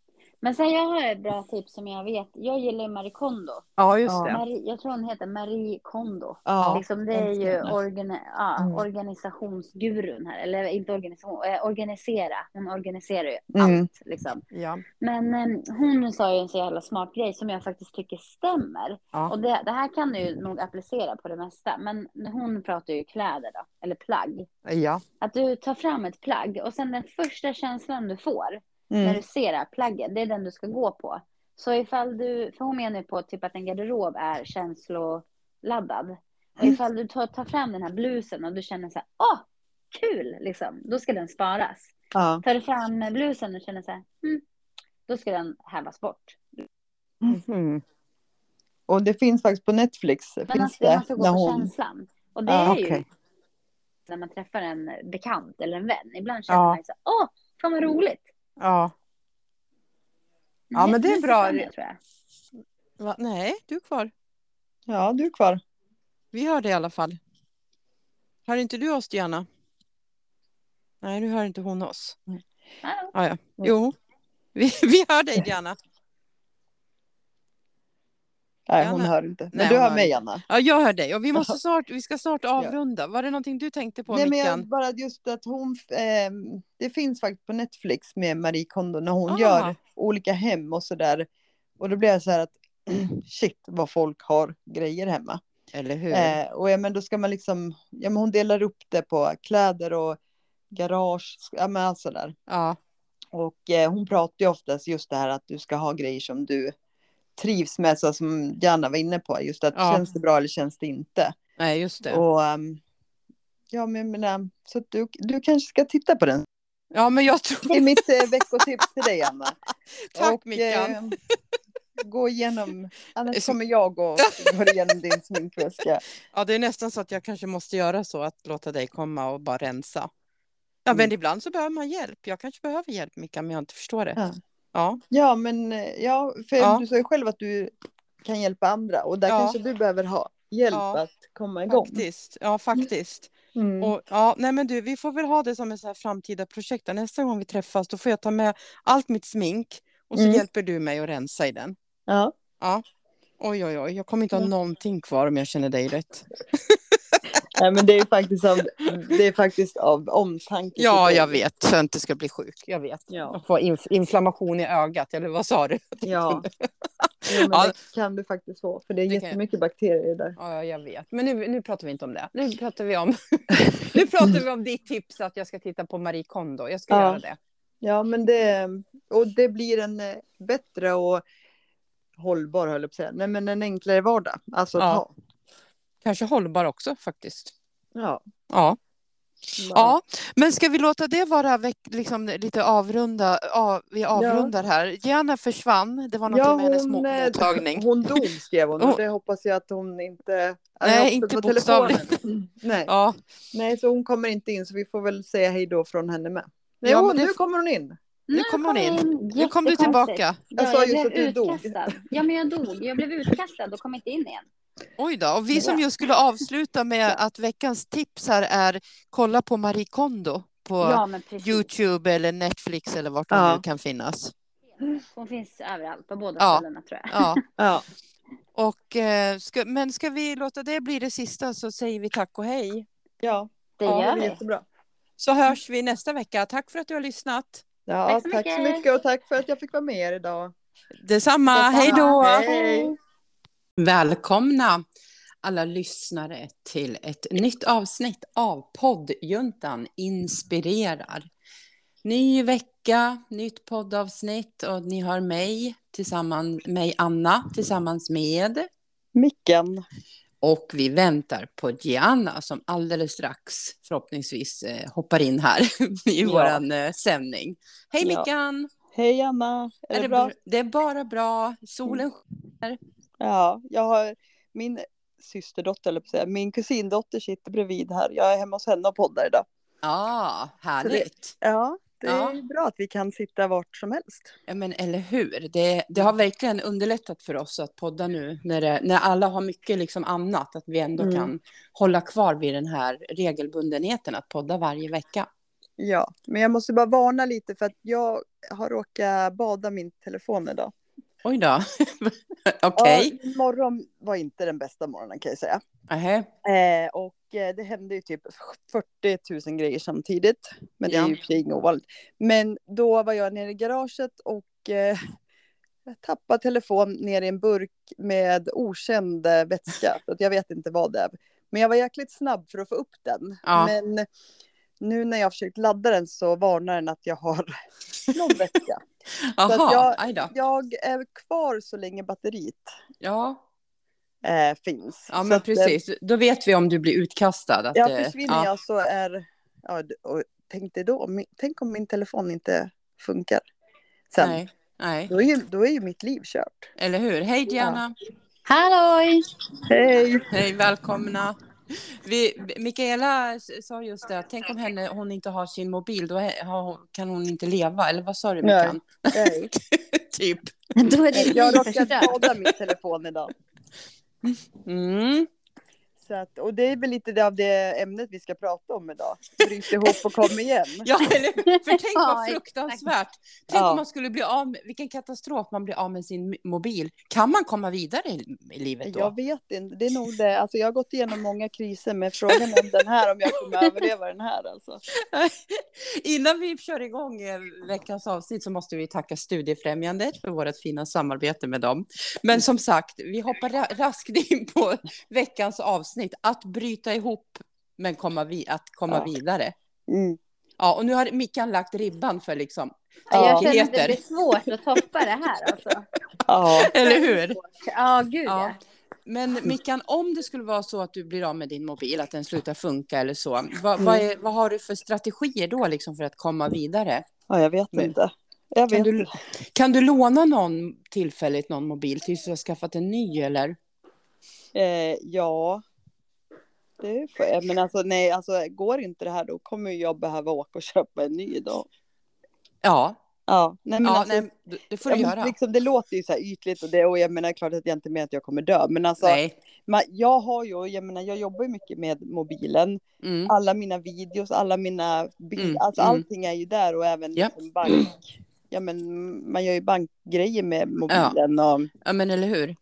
Men sen jag har ett bra tips som jag vet. Jag gillar ju Marie Kondo. Ja, just det. Marie, jag tror hon heter Marie Kondo. Ja, liksom, det är ju organi ja, Mm. organisationsgurun här. Eller inte organisation, eh, organisera. Hon organiserar ju Mm. allt. Liksom. Ja. Men eh, hon sa ju en så jävla smart grej som jag faktiskt tycker stämmer. Ja. Och det, det här kan du ju nog applicera på det mesta. Men hon pratar ju kläder då, eller plagg. Ja. Att du tar fram ett plagg och sen den första känslan du får när Mm. du ser det här plagget, det är den du ska gå på. Så ifall du, för hon menar ju på typ att en garderob är laddad. Och ifall du tar, tar fram den här blusen och du känner så här, åh, kul, liksom, då ska den sparas. Ja. Tar du fram blusen och känner så här, mm, då ska den hävas bort. Mhm. Och det finns faktiskt på Netflix. Men finns alltså, det, man ska gå när på hon... känslan. Och det Ja, är ju okej. när man träffar en bekant eller en vän. Ibland känner Ja. man ju så åh, fan vad roligt. Ja. Ja, men det är bra. försvann jag, tror jag. Va? Nej, du är kvar. Ja, du är kvar. Vi hör det i alla fall. Hör inte du oss, Diana? Nej, nu hör inte hon oss. Ah, ja. Jo, vi, vi hör dig, Diana. Nej, Anna- hon hör inte. Men Nej, du hör mig. Anna. Ja, jag hör dig. Och vi, måste snart, vi ska snart avrunda. Var det någonting du tänkte på, Nej, men jag, bara just att hon, eh, det finns faktiskt på Netflix med Marie Kondo när hon Ah. gör olika hem och sådär. Och då blir jag så här att shit vad folk har grejer hemma. Eller hur? Eh, och ja, men då ska man liksom, ja men hon delar upp det på kläder och garage, ja men allt sådär. Ja, Och eh, hon pratar ju oftast just det här att du ska ha grejer som du trivs med, så som Janna var inne på, just att Ja. känns det bra eller känns det inte? nej, just det. Och ehm, ja, men jag menar, så du, du kanske ska titta på den. Ja, men jag tror... Det är mitt eh, veckotips till dig, Anna. Tack, Och, Mickan. eh, gå igenom, annars kommer jag och gå igenom din sminkväska. Ja, det är nästan så att jag kanske måste göra så att låta dig komma och bara rensa. Ja, men Mm. ibland så behöver man hjälp. Jag kanske behöver hjälp, Mickan, men jag inte förstår det. Ja. Ja, Ja, men eh, ja, för Ja. du sa ju själv att du kan hjälpa andra och där Ja. kanske du behöver ha hjälp Ja. att komma igång. faktiskt. Ja, faktiskt. Mm. Och, ja, nej men du, vi får väl ha det som ett framtida projekt. Nästa gång vi träffas då får jag ta med allt mitt smink och så Mm. hjälper du mig att rensa i den. Ja. Oj, oj, oj, jag kommer inte ha Ja. någonting kvar om jag känner dig rätt. Nej, men det är faktiskt av, det är faktiskt av omtanke. Ja, jag vet, så jag inte ska bli sjuk. Jag vet. Ja. Får inf- inflammation i ögat, eller vad sa du? Ja. Men Ja. det kan du faktiskt få, för det är Det kan jag. jättemycket bakterier där. Ja, jag vet. Men nu, nu pratar vi inte om det. Nu pratar vi om, nu pratar vi om ditt tips att jag ska titta på Marie Kondo. Jag ska Ja. göra det. Ja, men det, och det blir en eh, bättre och hållbar, höll jag på att säga. Nej, men en enklare vardag. Alltså Ja. ha. Kanske hållbar också faktiskt. Ja. Ja. Ja, men ska vi låta det vara liksom, lite avrunda? Ja, vi avrundar här. Gianna försvann. Det var något Ja, med hennes hon, eh, mottagning. Hon dog skrev hon Hon- och det hoppas jag att hon inte... Nej, inte på bokstavligen. telefonen. Nej. Ja, Nej, så hon kommer inte in så vi får väl säga hej då från henne med. Nej, Ja, men det- nu kommer hon in. nu kommer hon in. Nu kom du tillbaka. Jag Ja, sa just att du dog. Ja, men jag dog. Jag blev utkastad och kom inte in igen. Oj då, och vi som ju skulle avsluta med att veckans tips här är kolla på Marie Kondo på Ja. Youtube eller Netflix eller vart hon Ja. nu kan finnas. Hon finns överallt, på båda Ja. ställena tror jag. Ja. Ja. Och, eh, ska, men ska vi låta det bli det sista så säger vi tack och hej. Ja, Det Ja, gör det är vi. jättebra. Så hörs vi nästa vecka. Tack för att du har lyssnat. Ja, Tack så tack så mycket. mycket och tack för att jag fick vara med er idag. Detsamma. Detsamma. Hej då! Hej. Välkomna alla lyssnare till ett nytt avsnitt av poddjuntan inspirerar. Ny vecka, nytt poddavsnitt och ni har mig tillsammans mig Anna tillsammans med Micken. och vi väntar på Gianna som alldeles strax förhoppningsvis eh, hoppar in här i Ja. våran eh, sändning. Hej Ja. Mickan! Hej Anna, är, Är det bra? det är bara bra. Solen Ja, jag har min systerdotter, eller säga, min kusindotter sitter bredvid här. Jag är hemma hos henne och poddar idag. Ja, härligt. Ja, det är Ja. bra att vi kan sitta vart som helst. Ja, men eller hur? Det, det har verkligen underlättat för oss att podda nu när, det, när alla har mycket liksom annat, att vi ändå Mm. kan hålla kvar vid den här regelbundenheten att podda varje vecka. Ja, men jag måste bara varna lite för att jag har råkat bada min telefon idag. Oj då. Okej. Ja, morgon var inte den bästa morgonen kan jag säga. Nähä. Eh, och eh, det hände ju typ 40 000 grejer samtidigt. Men det är ju i och ovanligt. Men då var jag nere i garaget och eh, tappade telefon ner i en burk med okänd eh, vätska. Så att jag vet inte vad det är. Men jag var jäkligt snabb för att få upp den. Ja. Men nu när jag har försökt ladda den så varnar den att jag har någon vätska. Så att Jaha, jag-. Jag är kvar så länge batteriet. Ja. eh, finns. Ja, Så men att, eh, precis. Då vet vi om du blir utkastad. Att, Ja, eh, försvinner ja. jag så är... Ja, och tänk dig då, tänk om min telefon inte funkar. Sen, Nej, nej, då, är ju, då är ju mitt liv kört. eller hur? Hej Diana! Halloj! Hej! Hej, välkomna! Vi, Mikaela sa just det, att tänk om henne, hon inte har sin mobil, då har, kan hon inte leva. Eller vad sa du, Nej. Mikan? Hej. typ. Då är det Jag råkade skada min telefon idag. Mm. Så att, och det är väl lite det av det ämnet vi ska prata om idag. Bryt ihop och kom igen. Ja, eller? För tänk vad fruktansvärt. Tänk Ja. om man skulle bli av med, vilken katastrof man blir av med sin mobil. Kan man komma vidare i, i livet då? Jag vet inte, det är nog det. Alltså jag har gått igenom många kriser, men frågan om den här, om jag kommer överleva den här alltså. Innan vi kör igång eh, veckans avsnitt så måste vi tacka Studiefrämjandet för vårt fina samarbete med dem. Men som sagt, vi hoppar ra- raskt in på veckans avsnitt. Att bryta ihop men komma vi- att komma Ja. vidare. Mm. Ja, och nu har Mickan lagt ribban för liksom Ja, jag känner att det blir svårt att toppa det här alltså. Ja, Eller hur? Ja, gud Ja. Men Mickan, om det skulle vara så att du blir av med din mobil, att den slutar funka eller så, vad, vad, är, vad har du för strategier då liksom för att komma vidare? ja jag vet Men- inte. Jag Kan vet du, kan du låna någon tillfälligt någon mobil tills du har skaffat en ny eller? Eh, ja. Det får jag. Men alltså nej, alltså går inte det här då kommer jag behöva åka och köpa en ny då. Ja, Ja, nej men ja alltså, nej, det- får ja, du göra. Liksom, det låter ju så här ytligt och det och jag menar klart att jag inte menar att jag kommer dö. Men alltså, Nej. man, jag har ju, jag menar jag jobbar ju mycket med mobilen. Mm. Alla mina videos, alla mina bilder, Mm, alltså mm. allting är ju där och även Ja. liksom bank. Ja men man gör ju bankgrejer med mobilen och Ja, men eller hur?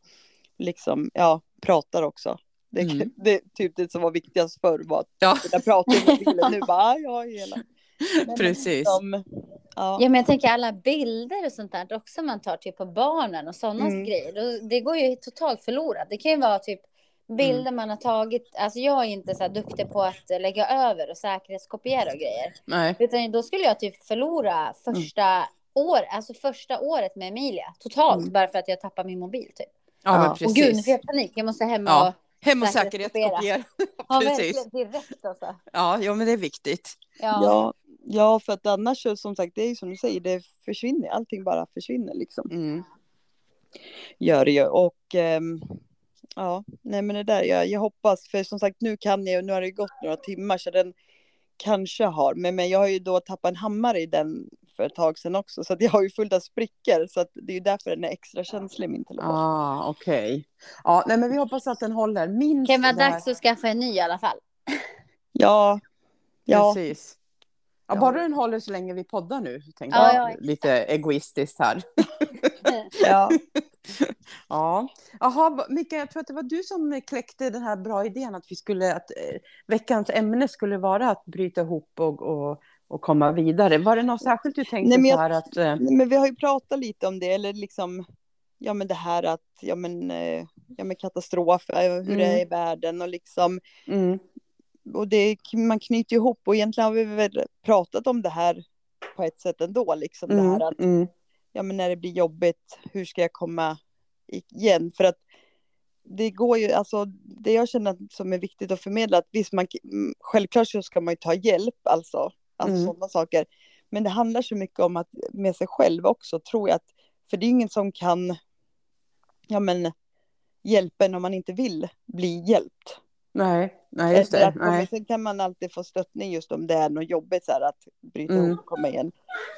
liksom, ja, pratar också. Det, Mm. det är typ det som var viktigast förr var att Ja, kunna prata i mobilen. Nu bara, ah, jag ju hela. Men precis. Liksom, ja. Ja, men jag tänker alla bilder och sånt där också man tar typ på barnen och sådana Mm. grejer. Då, det går ju totalt förlorat. Det kan ju vara typ bilder Mm. man har tagit. Alltså jag är inte så här duktig på att lägga över och säkerhetskopiera och grejer. Nej. Utan då skulle jag typ förlora första år, alltså första året med Emilia totalt Mm. bara för att jag tappar min mobil typ. Ja, Ja. men Och gud, nu precis. får jag panik. Jag måste hem och Ja, Hem och säkerhetskopiera. ja, precis. direkt alltså. Ja, ja, men det är viktigt. Ja. Ja, ja, för att annars som sagt, det är ju som du säger, det försvinner, allting bara försvinner liksom. Mm. Gör det ju. Och ehm, ja, nej men det där, jag, jag hoppas, för som sagt nu kan jag, nu har det ju gått några timmar så den kanske har, men, men jag har ju då tappat en hammare i den för ett tag sedan också, så att jag har ju fullt av sprickor, så att det är ju därför den är extra känslig min telefon. Ah, okej. Ja, nej, men vi hoppas att den håller. Minst Det kan vara dags att skaffa en ny i alla fall. Ja, ja, Precis. Ja, Ja. bara den håller så länge vi poddar nu, tänker Ja, jag. ja. Lite egoistiskt här. ja, Ja. Jaha, Mika, jag tror att det var du som kläckte den här bra idén att vi skulle, att eh, veckans ämne skulle vara att bryta ihop och, och, och komma vidare. Var det något särskilt du tänkte Nej, men så jag- här att... Eh, Nej, men vi har ju pratat lite om det, eller liksom, ja men det här att, ja men, eh, ja men katastrof, eh, hur det är i världen och liksom, mm, och det, man knyter ihop och egentligen har vi väl pratat om det här på ett sätt ändå, liksom det mm, här att, mm, ja men när det blir jobbigt, hur ska jag komma igen? För att det går ju, alltså det jag känner som är viktigt att förmedla, att visst man, mm, självklart så ska man ju ta hjälp, alltså, alltså Mm. sådana saker. Men det handlar så mycket om att med sig själv också, tror jag att, för det är ingen som kan, ja men, hjälpa en om man inte vill bli hjälpt. nej, nej, just det. att Nej. Sen kan man alltid få stöttning just om det är något jobbigt så här att bryta Mm. ihop och komma igen.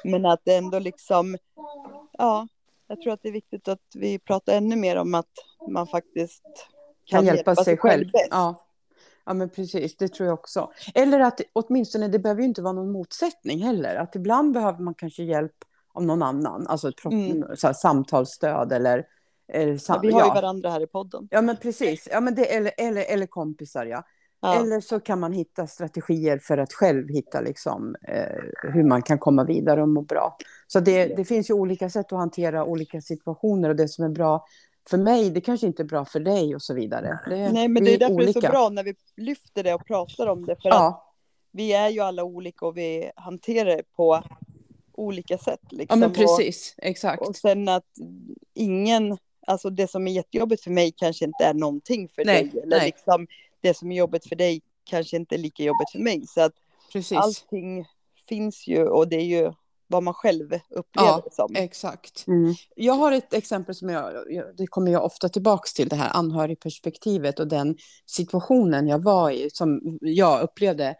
Men att det ändå liksom, ja, jag tror att det är viktigt att vi pratar ännu mer om att man faktiskt Kan hjälpa sig själv. bäst. Ja. Ja, men precis, det tror jag också. Eller att åtminstone, det behöver ju inte vara någon motsättning heller. Att ibland behöver man kanske hjälp av någon annan, alltså ett Mm. här, samtalsstöd eller... eller Ja, sam- vi har ju ja. varandra här i podden. Ja, men precis. Ja, men det, eller, eller, eller kompisar, ja. Ja. Eller så kan man hitta strategier för att själv hitta liksom, eh, hur man kan komma vidare och må bra. Så det, det finns ju olika sätt att hantera olika situationer och det som är bra för mig, det kanske inte är bra för dig och så vidare. Det, Nej, men det är därför det är så olika. bra när vi lyfter det och pratar om det. För att Ja, vi är ju alla olika och vi hanterar det på olika sätt. ja, Liksom. men Och- precis. Exakt. Och sen att ingen, alltså det som är jättejobbigt för mig kanske inte är någonting för Nej, dig. Eller nej. liksom det som är jobbigt för dig kanske inte är lika jobbigt för mig. Så att Precis. allting finns ju och det är ju vad man själv upplever Ja, det som. Exakt. Mm. Jag har ett exempel som jag, det kommer jag ofta tillbaks till, det här anhörigperspektivet och den situationen jag var i som jag upplevde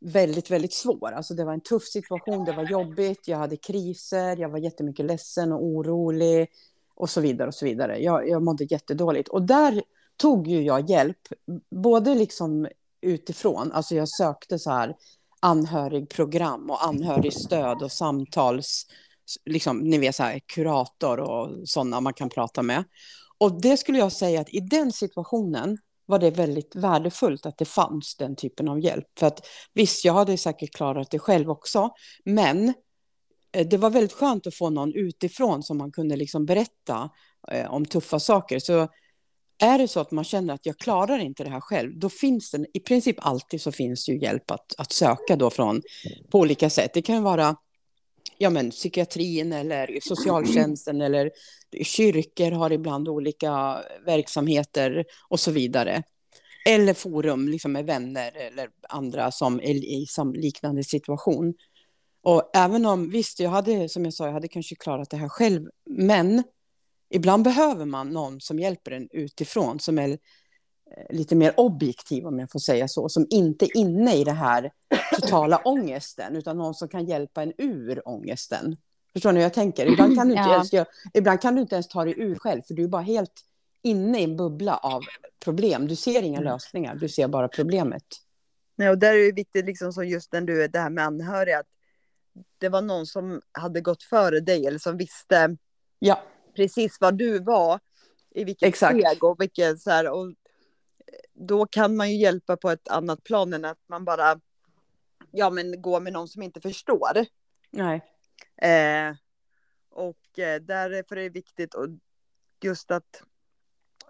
väldigt, väldigt svår. Alltså det var en tuff situation, det var jobbigt, jag hade kriser, jag var jättemycket ledsen och orolig och så vidare och så vidare. Jag, jag mådde jättedåligt och där tog ju jag hjälp, både liksom utifrån, alltså jag sökte så här anhörigprogram och anhörigstöd och samtals, liksom, ni vet så här kurator och sådana man kan prata med. Och det skulle jag säga att i den situationen var det väldigt värdefullt att det fanns den typen av hjälp. För att visst, jag hade säkert klarat det själv också, men eh, det var väldigt skönt att få någon utifrån som man kunde liksom berätta eh, om tuffa saker. Så är det så att man känner att jag klarar inte det här själv, då finns det i princip alltid så finns ju hjälp att, att söka då från på olika sätt. Det kan vara ja, men, psykiatrin eller socialtjänsten eller kyrkor har ibland olika verksamheter och så vidare. Eller forum liksom med vänner eller andra som är i liknande situation. Och även om, visst, jag hade, som jag sa, jag hade kanske klarat det här själv, men ibland behöver man någon som hjälper en utifrån, som är eh, lite mer objektiv, om jag får säga så, som inte är inne i det här totala ångesten, utan någon som kan hjälpa en ur ångesten. Förstår ni hur jag tänker? Ibland kan du inte, Ja. ens, göra- ibland kan du inte ens ta dig ur själv, för du är bara helt inne i en bubbla av problem. Du ser inga lösningar, du ser bara problemet. Nej, och där är det viktigt, liksom som just när du är det här med anhöriga, att det var någon som hade gått före dig eller som visste Ja, precis vad du var i vilket Exakt. steg och vilket så här, och då kan man ju hjälpa på ett annat plan än att man bara ja men går med någon som inte förstår. nej, Eh, och eh, därför är det viktigt och just att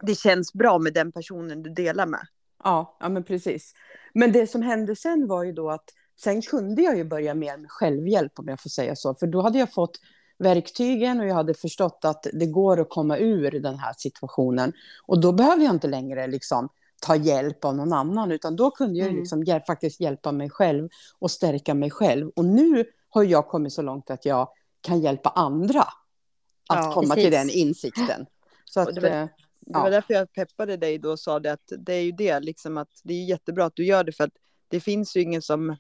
det känns bra med den personen du delar med. Ja, ja, men precis. Men det som hände sen var ju då att sen kunde jag ju börja mer med självhjälp om jag får säga så. För då hade jag fått verktygen och jag hade förstått att det går att komma ur den här situationen. Och då behöver jag inte längre liksom ta hjälp av någon annan, utan då kunde jag Mm. liksom hjäl- faktiskt hjälpa mig själv och stärka mig själv. Och nu har jag kommit så långt att jag kan hjälpa andra att Ja, komma precis. till den insikten. Så att, det var- eh, Det var därför jag peppade dig då och sa det att det är ju det liksom att det är jättebra att du gör det för att det finns ju ingen som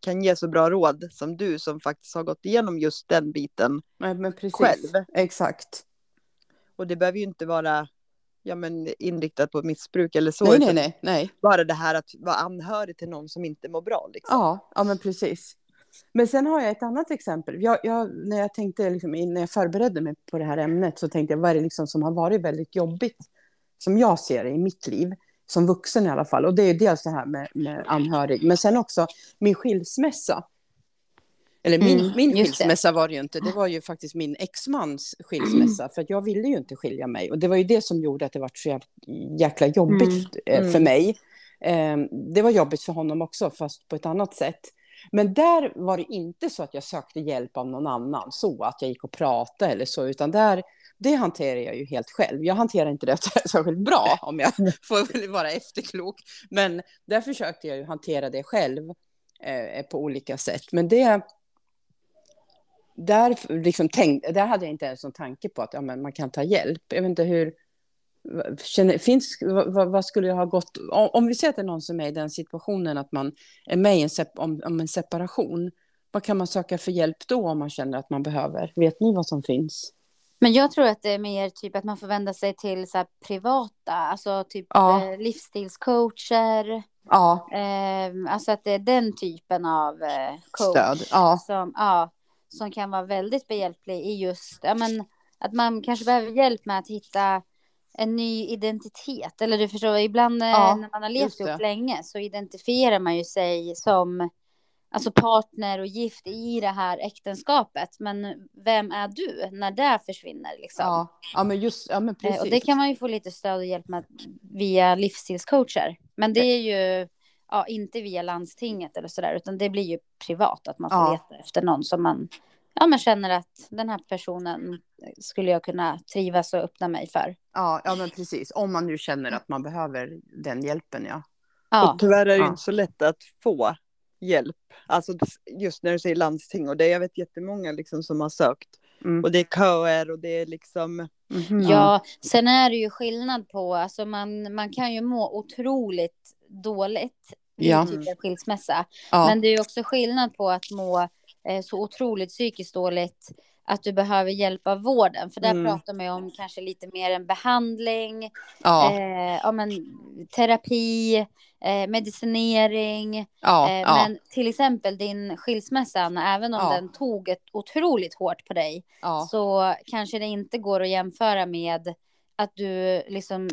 kan ge så bra råd som du som faktiskt har gått igenom just den biten nej, själv. Exakt. Och det behöver ju inte vara ja, men inriktat på missbruk eller så. Nej, nej, nej, nej. Bara det här att vara anhörig till någon som inte mår bra. Liksom. Ja, ja men precis. Men sen har jag ett annat exempel. Jag, jag, när jag tänkte, liksom, när jag förberedde mig på det här ämnet så tänkte jag vad är det liksom som har varit väldigt jobbigt som jag ser det i mitt liv, som vuxen i alla fall. Och det är dels det här med, med anhörig, men sen också min skilsmässa. Eller min, Mm, min just det. skilsmässa var det ju inte, det var ju faktiskt min exmans skilsmässa, för jag ville ju inte skilja mig. Och det var ju det som gjorde att det var så jäkla jobbigt eh, för mm. mig. Eh, det var jobbigt för honom också, fast på ett annat sätt. Men där var det inte så att jag sökte hjälp av någon annan, så att jag gick och pratade eller så, utan där, det hanterar jag ju helt själv. Jag hanterar inte det särskilt bra, om jag får vara efterklok. Men där försökte jag ju hantera det själv eh, på olika sätt. Men det... Där, liksom tänk, där hade jag inte ens någon tanke på att ja, men man kan ta hjälp. Jag vet inte hur... Känner, finns, vad, vad- vad skulle jag ha gått... Om, om vi säger att det är någon som är i den situationen att man är med i en, sep, om, om en separation. Vad kan man söka för hjälp då om man känner att man behöver? Vet ni vad som finns? Men jag tror att det är mer typ att man får vända sig till så privata, alltså typ Ja. eh, livsstilscoacher. Ja, Eh, alltså att det är den typen av eh, coach stöd. Ja, som, ja, som kan vara väldigt behjälplig i just ja, men, att man kanske behöver hjälp med att hitta en ny identitet. Eller du förstår, ibland eh, Ja, när man har levt ihop länge så identifierar man ju sig som alltså partner och gift i det här äktenskapet. Men vem är du när det försvinner liksom? ja, ja, men just, ja men Eh, precis. Och det kan man ju få lite stöd och hjälp med via livsstilscoacher. Men det är ju ja, inte via landstinget eller sådär, utan det blir ju privat att man får Ja. leta efter någon som man ja, men känner att den här personen skulle jag kunna trivas och öppna mig för. Ja, ja, men precis. Om man nu känner att man behöver den hjälpen, ja. Ja, Och tyvärr är det ju Ja. inte så lätt att få hjälp. Alltså just när du säger landsting och det, jag vet jättemånga liksom som har sökt. Mm. Och det är köer och det är liksom, Mhm. ja, sen är det ju skillnad på, alltså man, man kan ju må otroligt dåligt vid Ja. typ en skilsmässa. ja. Men det är ju också skillnad på att må eh, så otroligt psykiskt dåligt att du behöver hjälp av vården. För där Mm. pratar man ju om kanske lite mer en behandling, ja, eh, ja, men, terapi, eh, medicinering. ja, eh, ja. Men till exempel din skilsmässa, Anna, även om den tog ett otroligt hårt på dig, så kanske det inte går att jämföra med att du liksom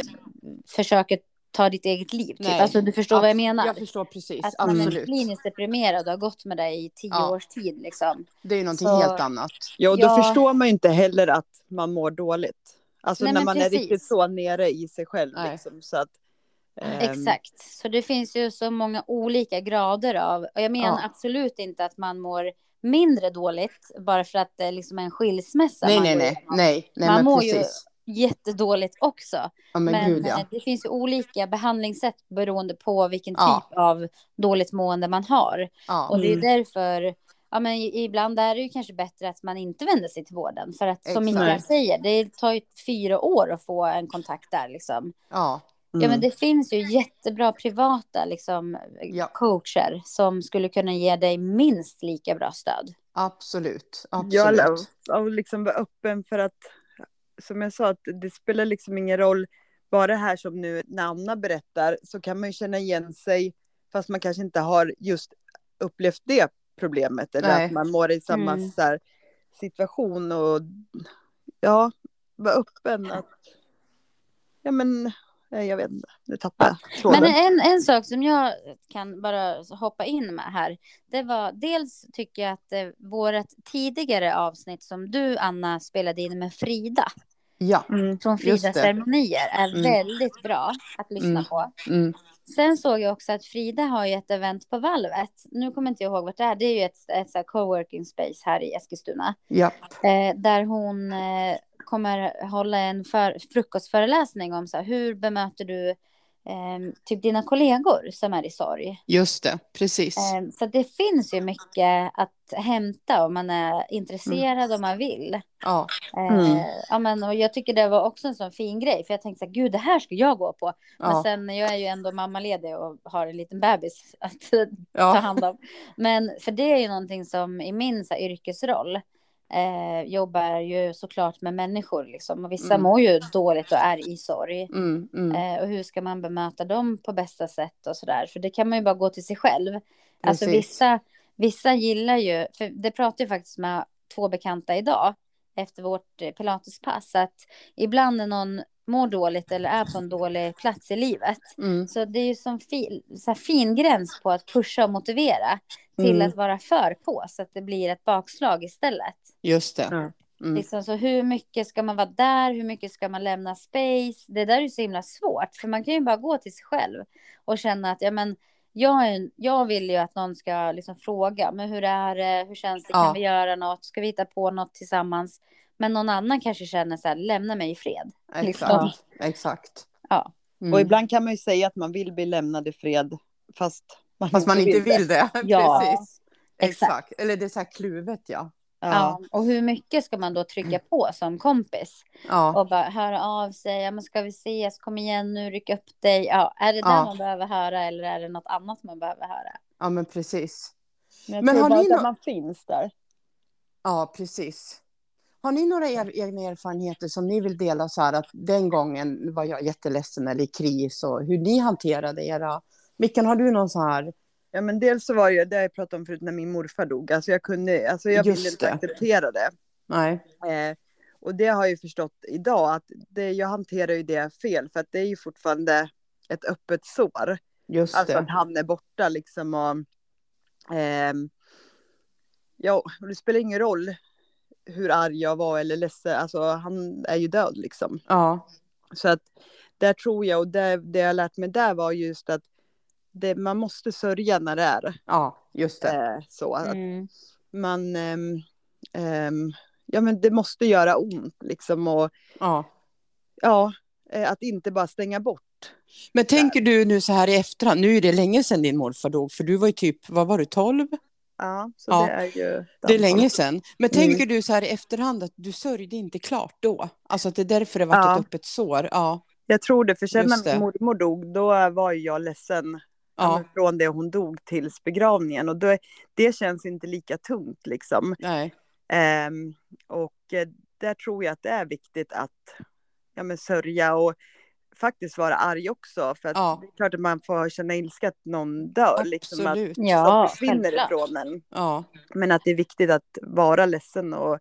försöker ta ditt eget liv. Typ. Nej. Alltså, du förstår vad jag menar? Jag förstår precis, Att man är absolut. kliniskt deprimerad och har gått med dig i tio Ja. års tid. Liksom. Det är ju någonting Så- helt annat. ja och då Ja. förstår man ju inte heller att man mår dåligt. Alltså Nej, när man är precis. riktigt så nere i sig själv liksom. Så att, ehm, Exakt. Så det finns ju så många olika grader av. Och jag menar Ja. absolut inte att man mår mindre dåligt bara för att det är liksom en skilsmässa. Nej, nej, nej, nej, nej, Man mår ju- precis. Jättedåligt också. Ja, men, Men, gud, ja. eh, det finns ju olika behandlingssätt beroende på vilken Ja. typ av dåligt mående man har. ja. Och det är Mm. därför, ja men ibland är det ju kanske bättre att man inte vänder sig till vården. För att som. Mikael säger, det tar ju fyra år att få en kontakt där liksom. ja. Ja men mm. det finns ju jättebra privata liksom Ja. coacher som skulle kunna ge dig minst lika bra stöd. Absolut, Ja, absolut. och- och liksom vara öppen för att, som jag sa, att det spelar liksom ingen roll vad det här som nu när Anna berättar, så kan man ju känna igen sig, fast man kanske inte har just upplevt det problemet, eller Nej. att man mår i samma Mm. så här, situation och ja, vara öppen att, ja men, jag vet inte, nu tappade jag tråden. Men en, en sak som jag kan bara hoppa in med här, det var dels tycker jag att eh, vårt tidigare avsnitt som du Anna spelade in med Frida Ja. Mm. från Fridas ceremonier är Mm. väldigt bra att lyssna Mm. på. Mm. Sen såg jag också att Frida har ju ett event på Valvet. Nu kommer inte jag ihåg vart det är. Det är ju ett, ett här coworking space här i Eskilstuna. Ja. Eh, där hon eh, kommer hålla en för, frukostföreläsning om så här, hur bemöter du eh, typ dina kollegor som är i sorg. Just det, precis. Eh, så det finns ju mycket att hämta om man är intresserad om man vill. Ja. Eh, Mm. ja, men, och jag tycker det var också en sån fin grej. För jag tänkte så här, gud det här ska jag gå på. Men Ja. sen, jag är ju ändå mammaledig och har en liten bebis att ta Ja. hand om. Men för det är ju någonting som i min så här, yrkesroll eh, jobbar ju såklart med människor. Liksom. Och vissa Mm. mår ju dåligt och är i sorg. Mm, mm. Eh, och hur ska man bemöta dem på bästa sätt och sådär. För det kan man ju bara gå till sig själv. Alltså Precis. vissa, vissa gillar ju, för det pratade jag faktiskt med två bekanta idag efter vårt eh, pilatespass, att ibland när någon mår dåligt eller är på en dålig plats i livet, Mm. så det är ju som fin, så här fin gräns på att pusha och motivera till Mm. att vara för på, så att det blir ett bakslag istället. Just det. Mm. Liksom, så hur mycket ska man vara där? Hur mycket ska man lämna space? Det där är så himla svårt, för man kan ju bara gå till sig själv och känna att ja, men, jag, är, jag vill ju att någon ska liksom fråga, men hur är det? Hur känns det? Kan Ja. vi göra något? Ska vi hitta på något tillsammans? Men någon annan kanske känner så här, lämna mig i fred. Liksom. Exakt. Exakt. Ja. Mm. Och ibland kan man ju säga att man vill bli lämnad i fred, fast man, Fast man inte vill det. Ja. Precis. Exakt. Exakt. Eller det är så här kluvet, ja. Ja. Ja. Och hur mycket ska man då trycka på som kompis? Ja. Och bara höra av sig, ja men ska vi ses, kom igen nu, ryck upp dig. Ja, är det det Ja. man behöver höra eller är det något annat man behöver höra? ja, men precis. Men jag Men tror har bara ni att nå- man finns där. Ja, precis. Har ni några er, egna erfarenheter som ni vill dela så här att den gången var jag jätteledsen eller i kris och hur ni hanterade era... Mickan, har du någon så här... Ja, men dels så var det ju, det har jag pratat om förut, när min morfar dog. Alltså jag kunde, alltså jag Just ville inte det. acceptera det. Nej. Eh, och det har jag ju förstått idag, att det, jag hanterar ju det fel, för att det är ju fortfarande ett öppet sår. Just Alltså det. att han är borta liksom och... ehm, ja, och det spelar ingen roll hur arg jag var eller ledsen, alltså han är ju död liksom. Ja. Så att där tror jag, och det, det jag lärt mig där var just att det, man måste sörja när det är ja, just det. eh, så. Att Mm. man, ehm, ja men det måste göra ont liksom och Ja. ja, eh, att inte bara stänga bort. Men tänker du nu så här i efterhand, nu är det länge sedan din morfar dog, för du var ju typ, vad var du, 12? Ja, så Ja, det är ju. Det är länge sedan. Men Mm. tänker du så här i efterhand att du sörjde inte klart då? Alltså att det är därför det var Ja. ett öppet sår? Ja. Jag tror det, för sen när min mormor dog, då var ju jag ledsen ja. Från det hon dog tills begravningen. Och då, det känns inte lika tungt liksom. Nej. Ehm, och eh, där tror jag att det är viktigt att ja, men sörja och faktiskt vara arg också. För att Ja. det är klart att man får känna ilska att någon dör. Liksom, att Absolut. Ja, försvinner självklart. ifrån en. Ja. Men att det är viktigt att vara ledsen och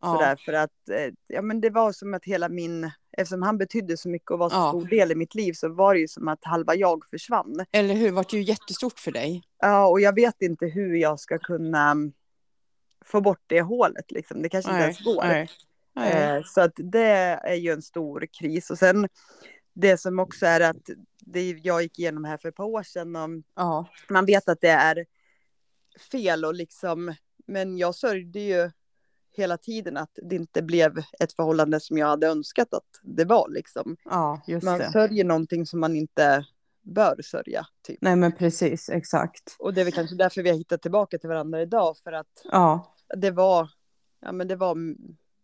Ja. sådär. För att eh, ja, men det var som att hela min, eftersom han betydde så mycket och var så Ja. stor del i mitt liv så var det ju som att halva jag försvann. Eller hur, vart ju jättestort för dig. Ja, och jag vet inte hur jag ska kunna mm, få bort det hålet liksom. Det kanske inte Nej. ens går. Nej. Nej. Eh, så att det är ju en stor kris. Och sen det som också är att det jag gick igenom här för ett par år sedan. Om, Ja. man vet att det är fel och liksom, men jag sörjde ju hela tiden att det inte blev ett förhållande som jag hade önskat att det var liksom. ja, just Man det. sörjer någonting som man inte bör sörja. Typ. Nej men precis, exakt. Och det är väl kanske därför vi har hittat tillbaka till varandra idag. För att Ja, det var, ja men det var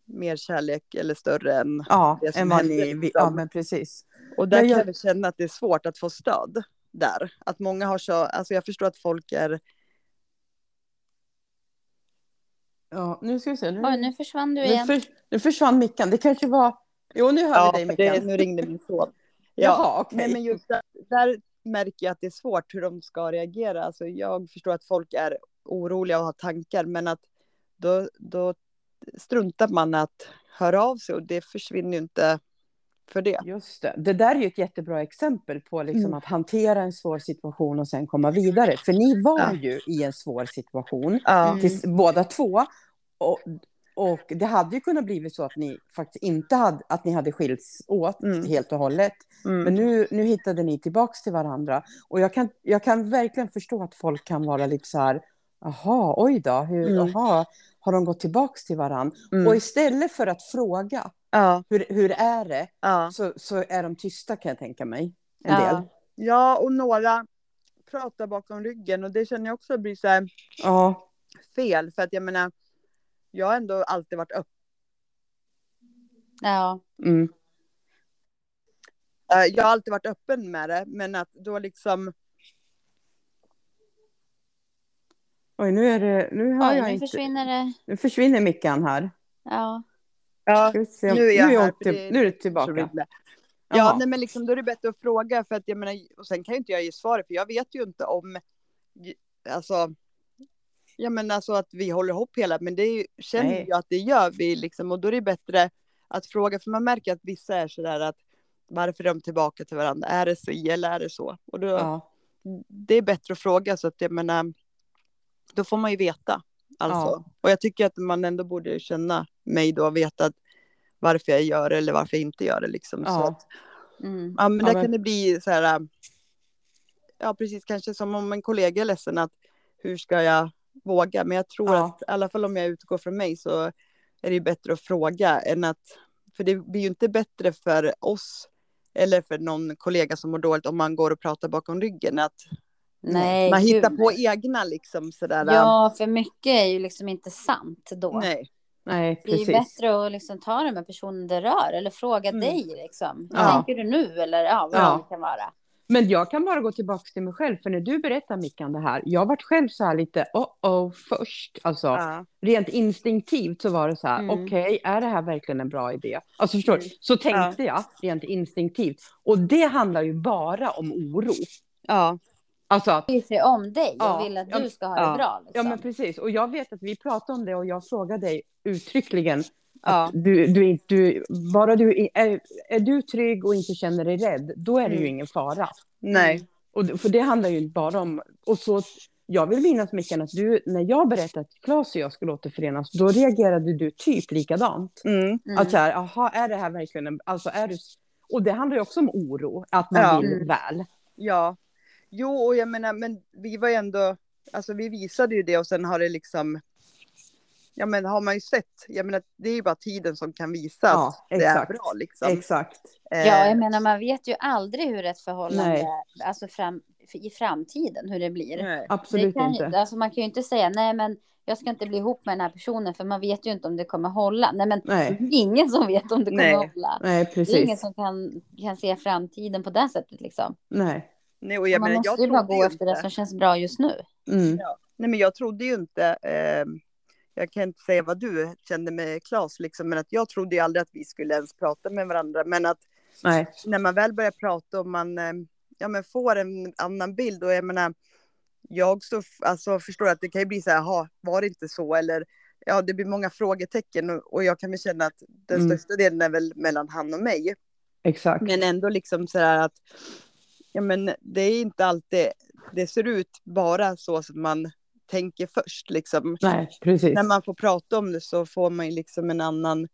mer kärlek eller större än ja, Det som än hände, ni, vi, liksom. ja men precis. Och där Men kan jag- jag känna att det är svårt att få stöd där. Att många har så, alltså jag förstår att folk är, Ja, nu ska vi se. Nu, Oj, nu försvann du nu, igen. för, nu försvann mickan. Det kanske var... Jo, nu hör ja, vi dig Mickan. det, nu ringde min son. Ja, Jaha, okej. nej men just där, där märker jag att det är svårt hur de ska reagera. Alltså jag förstår att folk är oroliga och har tankar, men att då, då struntar man att höra av sig och det försvinner ju inte för det. Just det. Det där är ju ett jättebra exempel på liksom Mm. att hantera en svår situation och sen komma vidare. För ni var Ja. ju i en svår situation, Ja, Mm. tills, båda två. Och, och det hade ju kunnat blivit så att ni faktiskt inte hade, att ni hade skilts åt Mm. helt och hållet. mm. Men nu, nu hittade ni tillbaks till varandra. Och jag kan, jag kan verkligen förstå att folk kan vara lite så här, jaha, oj då, hur, Mm. jaha, har de gått tillbaks till varandra? Mm. Och istället för att fråga, ja, hur, hur är det? ja. Så, så är de tysta kan jag tänka mig. En Ja. del. ja, och några pratar bakom ryggen och det känner jag också blir så här Ja. fel. För att jag menar, jag har ändå alltid varit öppen. Ja. Mm. Eh, Jag har alltid varit öppen med det, men att då liksom, Oj, nu är det... Nu har Oj, jag nu inte... försvinner det. Nu försvinner mickan här. Ja. Ja, nu är jag nu här. till- för det- nu är du så tillbaka. jag. Ja, nej, men liksom, då är det bättre att fråga för att jag menar, och sen kan ju inte jag ge svaret för jag vet ju inte om, alltså, ja men alltså att vi håller ihop hela, men det är ju, känner Nej. jag att det gör vi liksom och då är det bättre att fråga för man märker att vissa är sådär att varför är de tillbaka till varandra? Är det så eller är det så? Och då, Ja. det är bättre att fråga så att jag menar, då får man ju veta. Alltså. Ja. Och jag tycker att man ändå borde känna mig då och veta att varför jag gör det eller varför jag inte gör det. Liksom. Så Ja. att, Mm. ja, men Ja, där men- kan det bli så här, ja precis, kanske som om en kollega är ledsen att hur ska jag våga? Men jag tror Ja. att i alla fall om jag utgår från mig så är det bättre att fråga än att, för det blir ju inte bättre för oss eller för någon kollega som mår dåligt om man går och pratar bakom ryggen. Att Nej, man hittar gud, på egna liksom sådär. Ja, för mycket är ju liksom inte sant då. Nej. Nej, Det är ju precis. bättre att liksom ta det med personen det rör eller fråga Mm. dig liksom. Hur Ja. tänker du nu eller ja, vad Ja. det kan vara. Men jag kan bara gå tillbaka till mig själv, för när du berättar Mickan det här, jag varit själv så här lite oh oh först, alltså Ja. rent instinktivt så var det så här, Mm. okej, är det här verkligen en bra idé? Alltså förstår? Mm. Så tänkte jag rent instinktivt. Och det handlar ju bara om oro. Ja. Alltså att, Bry sig om dig Ja, och vill att ja, du ska ha ja. det bra. ja Liksom. men precis, och jag vet att vi pratade om det och jag frågade dig uttryckligen Ja. Du, du, är- du, bara du är, är du trygg och inte känner dig rädd, då är det ju Mm. ingen fara. Nej. Och, för det handlar ju inte bara om... Och så, jag vill minnas Mickan att du, när jag berättade att Claes och jag skulle återförenas, då reagerade du typ likadant. Mm. Mm. Att så här, jaha, är det här verkligen en... Alltså är du, och det handlar ju också om oro, att man Ja. vill Mm. väl. Ja. Jo, och jag menar, men vi var ju ändå, alltså vi visade ju det och sen har det liksom, ja men har man ju sett, jag menar det är ju bara tiden som kan visa Ja, att det är bra liksom. Exakt. Eh, Ja, jag menar man vet ju aldrig hur ett förhållande, Nej. alltså fram, i framtiden, hur det blir. nej. Absolut det kan, inte. Alltså man kan ju inte säga nej men jag ska inte bli ihop med den här personen för man vet ju inte om det kommer hålla. Nej men Nej. ingen som vet om det kommer Nej. hålla. Nej, Det är ingen precis. som kan, kan se framtiden på det sättet liksom. Nej. Nej och jag man menar, måste jag ju bara gå ju efter det inte- som känns bra just nu. Mm. Nej, men jag trodde ju inte, eh, jag kan inte säga vad du kände med Claes, liksom, men att jag trodde ju aldrig att vi skulle ens prata med varandra. Men att Nej. när man väl börjar prata och man eh, ja, men får en annan bild, och jag menar, jag så, alltså, förstår att det kan ju bli så här, "Jaha, var det inte så? Eller ja, det blir många frågetecken och, och jag kan väl känna att den Mm. största delen är väl mellan han och mig. Exakt. Men ändå liksom så här att, ja men det är inte alltid, det ser ut bara så som man tänker först liksom. Nej. När man får prata om det så får man ju liksom en annan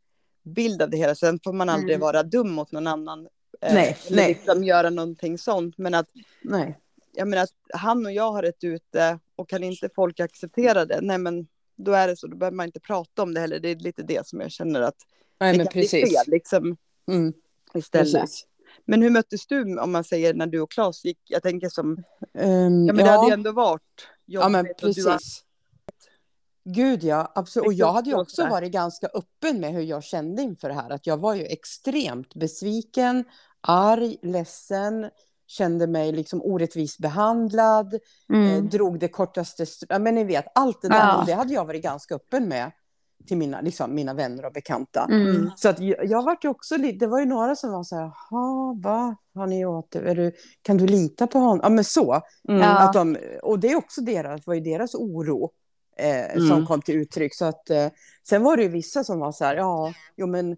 bild av det hela. Sen får man aldrig Mm. vara dum mot någon annan. eh, Nej, nej. Liksom göra någonting sånt. Men att, Nej. jag menar, att han och jag har ett ute och kan inte folk acceptera det, nej men då är det så, då behöver man inte prata om det heller. Det är lite det som jag känner att Nej, det kan bli precis. fel liksom Mm, istället. precis. Men hur möttes du om man säger när du och Claes gick? Jag tänker som, Ehm, ja men det hade ju ändå varit Ja, men jobbigt du har- precis. Gud, ja. Absolut. Och jag hade ju också varit ganska öppen med hur jag kände inför det här. Att jag var ju extremt besviken, arg, ledsen, kände mig liksom orättvist behandlad, eh, drog det kortaste... Ja, men ni vet, allt det där. Ja. Och det hade jag varit ganska öppen med till mina, liksom, mina vänner och bekanta. Mm. Så att jag, jag vart ju också lite, det var ju några som var så här, jaha, vad har ni åt är du, Kan du lita på honom? Ja, men så. Mm. Att de, och det är också deras, var ju deras oro eh, som Mm. kom till uttryck. Så att, eh, sen var det ju vissa som var så här, ja, jo men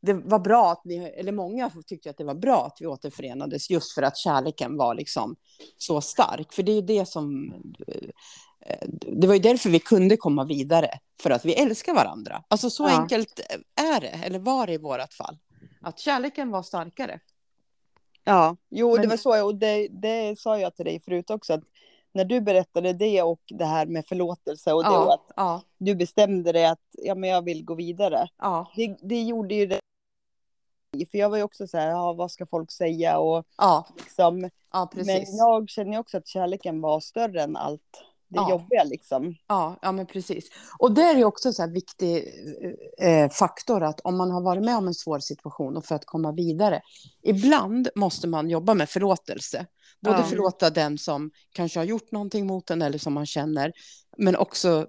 det var bra att ni, eller många tyckte att det var bra att vi återförenades just för att kärleken var liksom så stark. För det är ju det som, eh, det var ju därför vi kunde komma vidare, för att vi älskar varandra. Alltså så Ja. enkelt är det, eller var det i vårat fall. Att kärleken var starkare. Ja, jo det Men- var så och det, det sa jag till dig förut också att när du berättade det och det här med förlåtelse och det och Ja, att ja, du bestämde dig att ja, men jag vill gå vidare. ja, Det, det gjorde ju det. För jag var ju också så här, ja, vad ska folk säga och ja, liksom. ja. Men jag känner också att kärleken var större än allt det Ja. jobbiga liksom. Ja, ja, men precis. Och det är ju också så här viktig eh, faktor att om man har varit med om en svår situation och för att komma vidare, ibland måste man jobba med förlåtelse. Både Ja. förlåta den som kanske har gjort någonting mot en eller som man känner, men också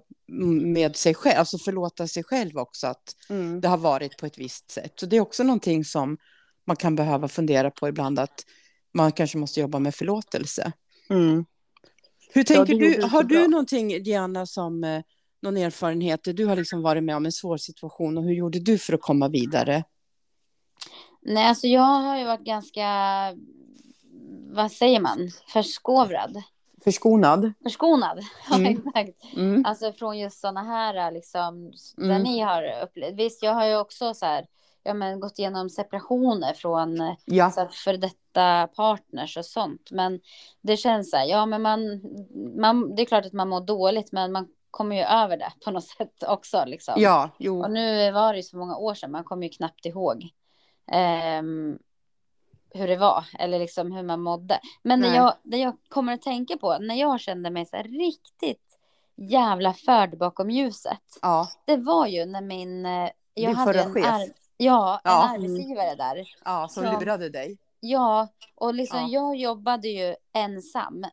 med sig själv, alltså förlåta sig själv också att Mm. det har varit på ett visst sätt. Så det är också någonting som man kan behöva fundera på ibland, att man kanske måste jobba med förlåtelse. Mm. Hur tänker gjorde du? Har du bra. någonting, Diana, som eh, någon erfarenhet? Du har liksom varit med om en svår situation och hur gjorde du för att komma vidare? Nej, alltså jag har ju varit ganska, vad säger man, förskovrad. Förskonad? Förskonad, ja Mm. exakt. Mm. Alltså från just sådana här liksom, där Mm. ni har upplevt. Visst, jag har ju också så här, ja men gått igenom separationer från Ja. så här, för detta partners och sånt. Men det känns så här, ja men man, man, det är klart att man mår dåligt, men man kommer ju över det på något sätt också liksom. ja, jo. Och nu var det ju så många år sedan, man kommer ju knappt ihåg ehm, hur det var, eller liksom hur man mådde. Men det Nej. jag, det jag kommer att tänka på, när jag kände mig så här riktigt jävla förd bakom ljuset, Ja, det var ju när min... eh, Jag Din hade förra en chef. ar- Ja, en Ja. arbetsgivare där. ja, som Så- lurade dig. Ja, och liksom Ja. jag jobbade ju ensam.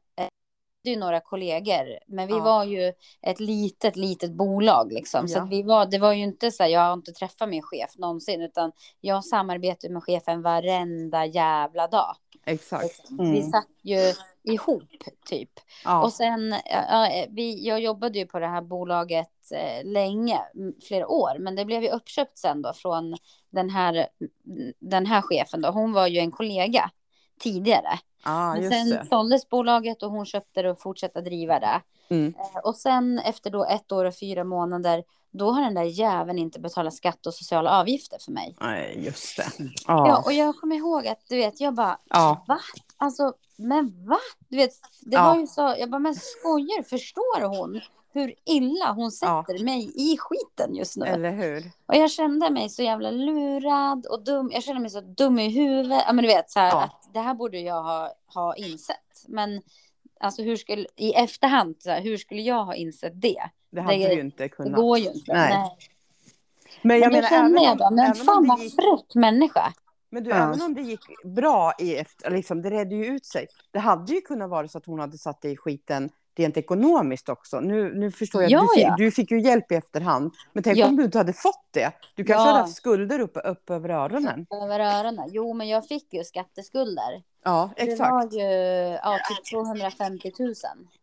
Det är ju några kollegor, men vi Ja. var ju ett litet, litet bolag liksom. Så Ja. att vi var, det var ju inte så här, jag har inte träffat min chef någonsin, utan jag samarbetade med chefen varenda jävla dag. Exakt. Liksom. Mm. Vi satt ju ihop typ. Ja. Och sen, vi, jag jobbade ju på det här bolaget eh, länge, flera år, men det blev ju uppköpt sen då från den här, den här chefen då. Hon var ju en kollega tidigare. ja, men just sen det. såldes bolaget och hon köpte det och fortsatte driva det. Mm. Eh, Och sen efter då ett år och fyra månader, då har den där jäveln inte betalat skatt och sociala avgifter för mig. Nej, just det. Ja, Ja. och jag kommer ihåg att du vet, jag bara, Ja. va? alltså, men va? Du vet, det Ja. var ju så, jag bara, men skojar Förstår hon hur illa hon sätter mig i skiten just nu? Eller hur? Och jag kände mig så jävla lurad och dum. Jag kände mig så dum i huvudet. Ja, men du vet, så här, Ja. att det här borde jag ha, ha insett. Men alltså, hur skulle, i efterhand, så här, hur skulle jag ha insett det? Det hade Det- du ju inte Det kunnat. går ju inte. Nej. Nej. Men Men jag då menar, kände jag bara, men fan vad det gick, fräck människa. men du, Ja. även om det gick bra i efter, liksom, det redde ju ut sig. Det hade ju kunnat vara så att hon hade satt dig i skiten rent ekonomiskt också. Nu, nu förstår jag, Ja, du, fick, ja. du fick ju hjälp i efterhand. Men tänk Ja. om du inte hade fått det. Du kanske hade haft skulder upp, upp över öronen. Över öronen. Jo, men jag fick ju skatteskulder. Ja, Det exakt. var ju ja, typ 250 000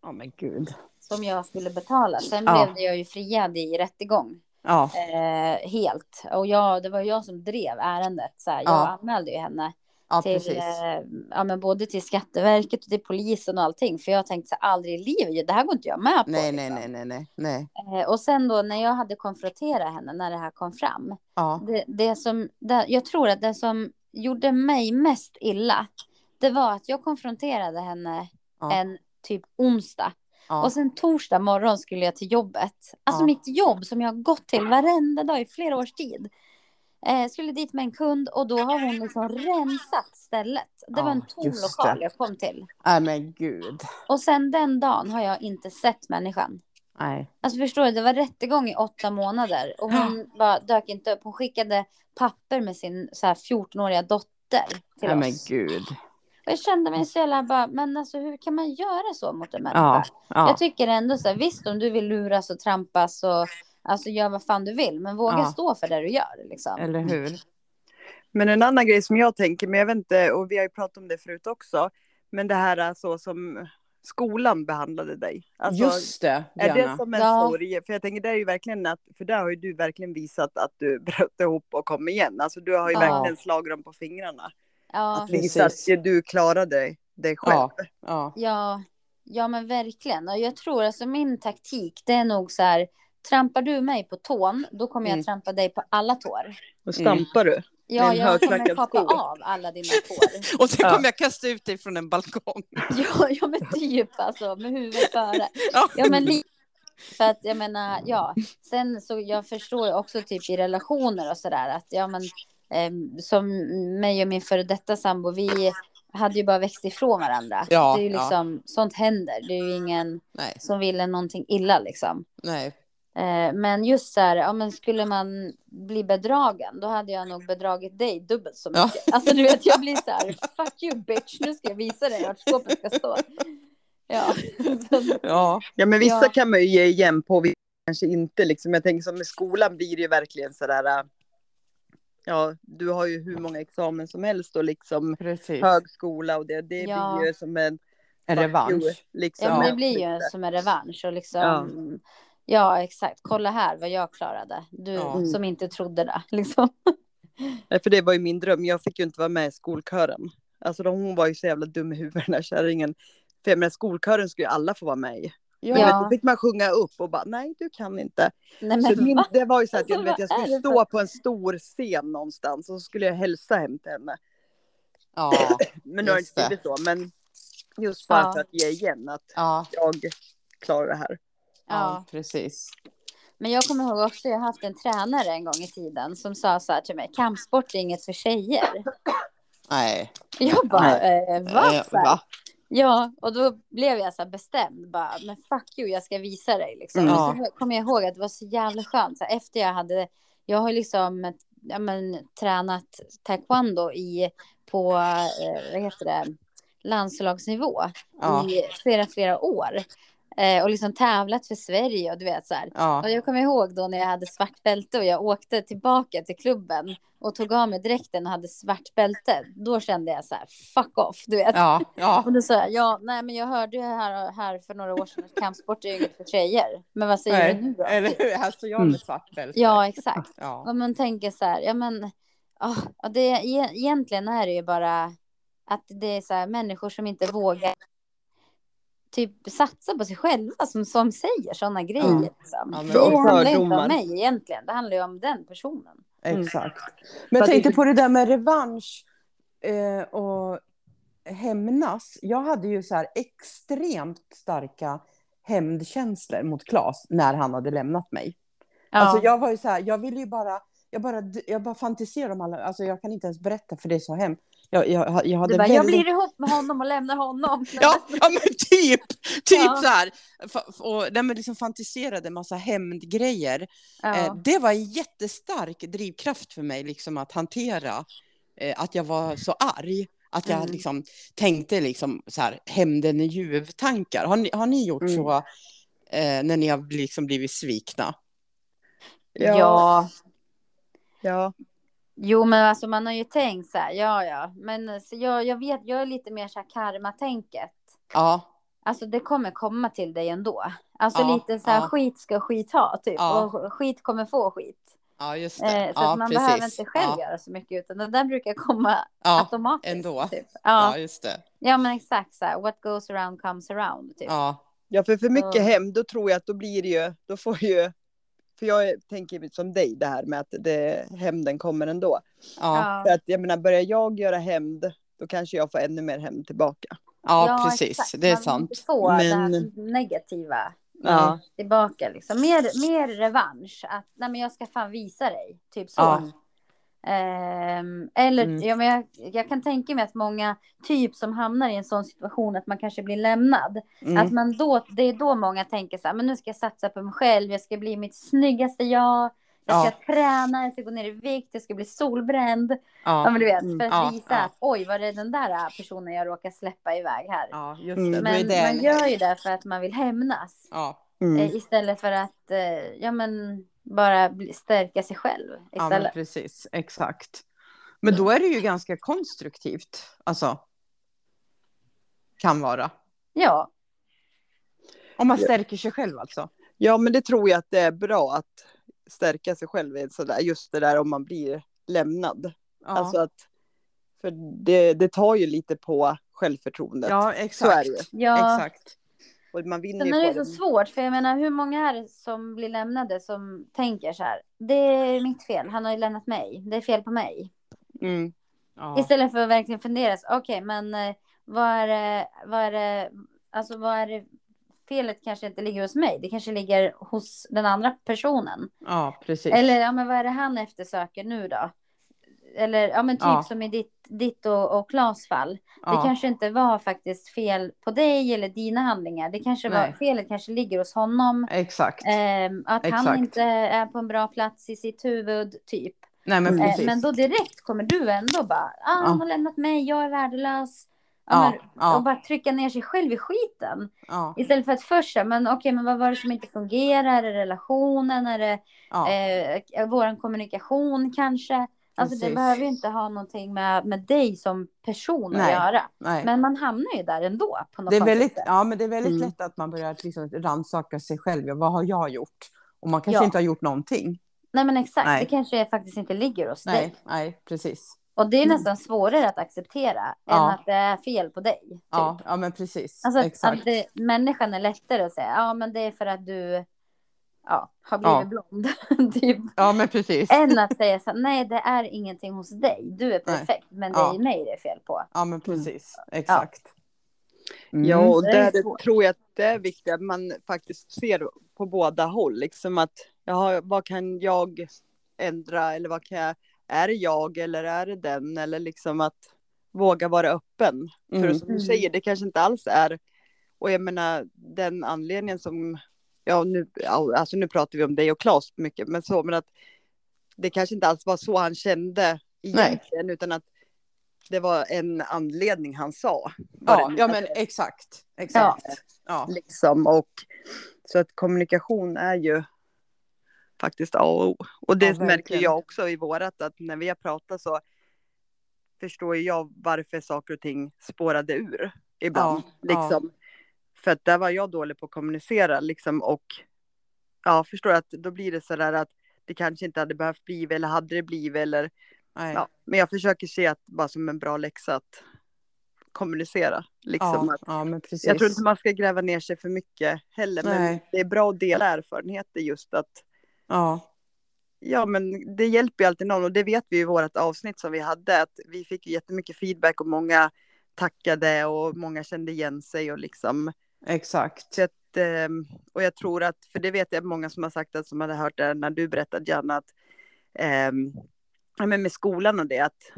Ja, men gud. som jag skulle betala. Sen blev jag ju friad i rättegång. Ja, Eh, helt. Och jag, det var jag som drev ärendet. Så här, jag Ja. anmälde ju henne. Ja till, precis. eh, ja, men både till Skatteverket och till polisen och allting. För jag tänkte så här, aldrig i livet, det här går inte jag med på. Nej, nej, liksom. nej, nej, nej. nej. Eh, och sen då när jag hade konfronterat henne, när det här kom fram. Ja, Det, det som, det, jag tror att det som gjorde mig mest illa, det var att jag konfronterade henne Ja. en typ onsdag. ja. Och sen torsdag morgon skulle jag till jobbet. Alltså Ja. mitt jobb som jag har gått till varenda dag i flera års tid. Eh, skulle dit med en kund och då har hon liksom rensat stället. Det var en tom lokal det. jag kom till. Nej, men gud. Och sen den dagen har jag inte sett människan. Nej. Alltså förstår du, det var rättegång i åtta månader och hon bara dök inte upp. Hon skickade papper med sin så här 14-åriga dotter till Nej, men oss. gud. Och jag kände mig så jävla bara, men alltså hur kan man göra så mot en människa? Ja, ja. Jag tycker ändå så här, visst om du vill luras och trampas och alltså gör vad fan du vill, men våga Ja. stå för det du gör liksom. Eller hur? Men en annan grej som jag tänker, men jag vet inte, och vi har ju pratat om det förut också, men det här är så som skolan behandlade dig. Alltså, Just det, är Diana. det som en Ja. sorg? För jag tänker det är ju verkligen att, för där har ju du verkligen visat att du bröt ihop och kom igen. Alltså du har ju Ja. verkligen slagit dem på fingrarna. Ja, Att visa att Precis. du klarade dig själv. Ja, ja. ja, ja men verkligen. Och jag tror alltså min taktik, det är nog så här, trampar du mig på tån, då kommer jag Mm. trampa dig på alla tår. Och stampar du? Ja, jag kommer kapa av alla dina tår. Och sen Ja. kommer jag kasta ut dig från en balkong. Ja, ja men typ alltså med huvudet före. Ja. Ja men li- för att jag menar ja. Sen så jag förstår ju också typ i relationer och sådär att ja men eh, som mig och min före detta sambo vi hade ju bara växt ifrån varandra. Ja, det är ju ja. liksom sånt händer. Det är ju ingen Nej, som vill en någonting illa liksom. nej. Eh, men just så här, ja men skulle man bli bedragen, då hade jag nog bedragit dig dubbelt så Ja. mycket. Alltså du vet, jag blir så här, fuck you bitch, nu ska jag visa dig vart skåpet ska stå. Ja. Ja, Ja men vissa Ja. kan man ju ge igen på, kanske inte liksom. Jag tänker som med skolan blir det ju verkligen sådär. äh, Ja, du har ju hur många examen som helst och liksom precis. högskola och det, det Ja. blir ju som en En revansch. you, liksom. Ja, men Ja. det blir ju som en revansch och liksom. Ja. Exakt. Kolla här vad jag klarade. Du Ja. som inte trodde det. Liksom. Nej, För det var ju min dröm. Jag fick ju inte vara med i skolkören. Alltså de, hon var ju så jävla dum i huvudet den här kärringen. För jag menar, skolkören skulle ju alla få vara med i. Ja. Då fick man sjunga upp och bara nej du kan inte. Nej, Så men, min, det var ju så att jag, Alltså, vet, jag vad är skulle stå på en stor scen någonstans och så skulle jag hälsa hem till henne. Ja, Men nu har det inte blivit så. Men just bara Ja. för att ge igen att ja, jag klarar det här. Ja, Ja. precis. Men jag kommer ihåg också, jag har haft en tränare en gång i tiden som sa så här till mig, kampsport är inget för tjejer. Nej. Jag bara, eh, va? Eh, va? Ja, och då blev jag så här bestämd, bara, men fuck you, jag ska visa dig. Liksom. Mm. Och så kom jag ihåg att det var så jävla skönt, så här, efter jag hade, jag har liksom ja, men, tränat taekwondo i, på, eh, vad heter det, landslagsnivå Ja, i flera, flera år. Eh, och liksom tävlat för Sverige och du vet så här. Och ja, jag kommer ihåg då när jag hade svart bälte och jag åkte tillbaka till klubben och tog av mig dräkten och hade svart bälte. Då kände jag så här, fuck off, du vet. ja, ja. Och då sa jag, ja, nej men jag hörde ju här, här för några år sedan att kampsport är ju inget för tjejer. Men vad säger du nu Nej, då? eller hur? Här står jag med svart bälte. Ja, exakt. Ja, Och man tänker så här, ja men, ja, det, e- egentligen är det ju bara att det är så här människor som inte vågar typ satsa på sig själva som, som säger sådana grejer. Mm. Liksom. Ja, det handlar inte om mig egentligen, det handlar ju om den personen. exakt. För Men jag tänkte inte- på det där med revansch. Eh, och hämnas. Jag hade ju så här extremt starka hämndkänslor mot Claes när han hade lämnat mig. Ja. Alltså jag var ju så här, jag ville ju bara, jag bara, jag bara fantiserar om alla, alltså jag kan inte ens berätta för det är så hemskt. Jag, jag, jag hade du bara, väldigt... jag blir ihop med honom och lämnar honom. Ja, ja men typ, typ Ja. så här. Och nej, men liksom fantiserade massa hämndgrejer. Ja. Eh, det var en jättestark drivkraft för mig liksom att hantera eh, att jag var så arg. Att jag Mm. liksom tänkte liksom så här hämnden i ljuv-tankar. Har ni, har ni gjort Mm. så eh, när ni har liksom blivit svikna? ja. ja. Jo, men alltså man har ju tänkt så här, ja, ja, men så jag, jag vet, jag är lite mer så här karma-tänket. Ja, Alltså det kommer komma till dig ändå. Alltså Ja, lite så här, ja. skit ska skit ha, typ. Ja. Och skit kommer få skit. ja just det. Eh, så ja, att man precis. behöver inte själv ja, göra så mycket, utan det där brukar komma ja, automatiskt. ändå. Typ. ja, Ja. just det. ja, men exakt så här, what goes around comes around. Typ. Ja, Ja, för för mycket Ja. hem, då tror jag att då blir det ju, då får ju, för jag tänker som dig det här med att det, hämnden kommer ändå. ja, För att jag menar, börjar jag göra hämnd, då kanske jag får ännu mer hämnd tillbaka. ja, precis. exakt. Det är Man vill sant. få det Men- här negativa Ja. tillbaka. Liksom. Mer, mer revansch. Att nej, men jag ska fan visa dig. Typ så. Ja. Ehm, eller Mm. ja, men jag, jag kan tänka mig att många typ som hamnar i en sån situation att man kanske blir lämnad. Mm. Att man då, det är då många tänker så här, men nu ska jag satsa på mig själv, jag ska bli mitt snyggaste jag. Jag ska träna, jag ska gå ner i vikt, jag ska bli solbränd. Ja, Ja, men du vet, Mm. för att Ja, visa ja. att oj, var det den där personen jag råkar släppa iväg här. ja, just Mm. det. Men det man gör ju det för att man vill hämnas. Ja, Mm. Eh, istället för att eh, ja, men, bara bli, stärka sig själv ja, men istället. precis. Exakt. Men då är det ju ganska konstruktivt. Alltså. Kan vara. Ja, Om man Ja. stärker sig själv alltså. Ja, men det tror jag att det är bra att stärka sig själv i sådär, just det där om man blir lämnad. Ja, Alltså att, för det, det tar ju lite på självförtroendet. ja Så är exakt. ja. Exakt. Och man vinner Sen ju är det det. så svårt, för jag menar hur många är det som blir lämnade som tänker så här, det är mitt fel, han har ju lämnat mig, det är fel på mig. Mm. Ja. Istället för att verkligen fundera, okej men eh, vad är det, vad är det, alltså vad är det, felet kanske inte ligger hos mig, det kanske ligger hos den andra personen. ja, precis. Eller ja, men vad är det han eftersöker nu då? Eller ja, men typ Ja. som i ditt, ditt och, och Klas fall. ja. Det kanske inte var faktiskt fel på dig eller dina handlingar. Det kanske var, Nej. felet kanske ligger hos honom. Exakt. Ehm, att han Exakt. inte är på en bra plats i sitt huvud, typ. Nej, men. Eh, precis. men då direkt kommer du ändå bara, ah, han har lämnat mig, jag är värdelös. Ja, Ja. Och bara trycka ner sig själv i skiten. Ja, Istället för att först men okej, men vad var det som inte fungerar? Är det relationen? Är det ja, eh, vår kommunikation kanske? Alltså det Precis. behöver ju inte ha någonting med, med dig som person att Nej, göra. nej. Men man hamnar ju där ändå på något det är väldigt, sätt. ja, men det är väldigt Mm. lätt att man börjar liksom rannsaka sig själv. Ja, vad har jag gjort? Och man kanske Ja. inte har gjort någonting. Nej men exakt, Nej. det kanske faktiskt inte ligger hos Nej, dig. nej, precis. Och det är Mm. nästan svårare att acceptera än Ja. att det är fel på dig. Typ. Ja, ja, men precis. Alltså att, Exakt. att det, människan är lättare att säga, ja men det är för att du ja, har blivit Ja. blond. typ. Ja, men precis. Än att säga så här, nej det är ingenting hos dig, du är Nej. perfekt, men det Ja. är mig det är fel på. Ja, men precis. Exakt. Mm. Ja, och det är där svårt. tror jag att det är viktigt att man faktiskt ser på båda håll. Liksom att, jaha, vad kan jag ändra eller vad kan jag, är det jag eller är det den? Eller liksom att våga vara öppen. För Mm. som du Mm. säger, det kanske inte alls är, och jag menar den anledningen som, ja nu, ja, alltså nu pratar vi om dig och Claes mycket, men så, men att det kanske inte alls var så han kände egentligen, utan att det var en anledning han sa. Ja, ja, men exakt. Exakt. Ja. liksom och så att kommunikation är ju faktiskt A och O. Och det Ja, märker jag också i vårat att när vi har pratat så förstår jag varför saker och ting spårade ur ibland. Ja, ja. För att där var jag dålig på att kommunicera liksom och ja, förstår att då blir det så där att det kanske inte hade behövt bli eller hade det blivit eller Nej. ja, men jag försöker se att bara som en bra läxa att kommunicera liksom ja, att ja, men precis. jag tror inte man ska gräva ner sig för mycket heller, men Nej. det är bra att dela erfarenheter just att Ja, ja, men det hjälper ju alltid någon och det vet vi i vårt avsnitt som vi hade att vi fick jättemycket feedback och många tackade och många kände igen sig och liksom. Exakt. Så att, eh, och jag tror att, för det vet jag många som har sagt att som hade hört det när du berättade Janna, att eh, men med skolan och det att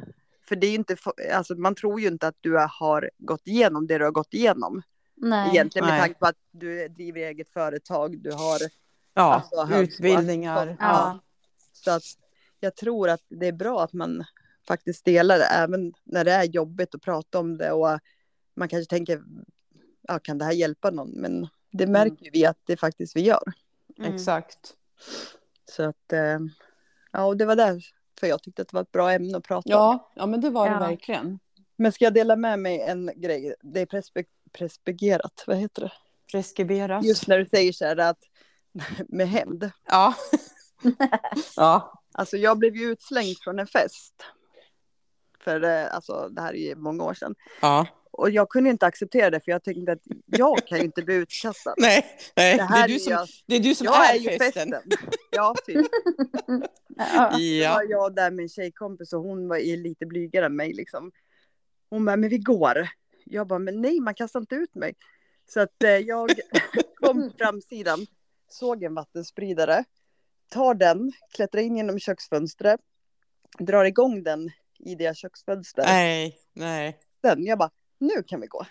för det är ju inte, alltså man tror ju inte att du har gått igenom det du har gått igenom. Nej. Egentligen med Nej. tanke på att du driver eget företag, du har Ja, Alltså, utbildningar. Ja. Så att jag tror att det är bra att man faktiskt delar det, även när det är jobbigt att prata om det och man kanske tänker, ja, kan det här hjälpa någon? Men det märker vi att det faktiskt vi gör. Mm. Exakt. Så att, eh, ja, och det var därför jag tyckte att det var ett bra ämne att prata om. Ja, ja men det var Ja. det verkligen. Men ska jag dela med mig en grej? Det är prespe- prespeggerat, vad heter det? Preskriberat. Just när du säger så här att med hämnd. Ja. ja. Alltså jag blev ju utslängd från en fest. För eh, alltså, det här är ju många år sedan. Ja. Och jag kunde inte acceptera det för jag tänkte att jag kan ju inte bli utkastad. Nej, nej. Det Det, här är du är som, jag, det är du som jag är, är ju festen. festen. Ja, typ. Ja. Då Ja. var jag där med en tjejkompis och hon var lite blygare än mig liksom. Hon bara, men vi går. Jag bara, men nej, man kastar inte ut mig. Så att eh, jag kom på framsidan, såg en vattenspridare, tar den, klättrar in genom köksfönstret, drar igång den i det köksfönstret. Nej, nej, Sen, jag bara, nu kan vi gå.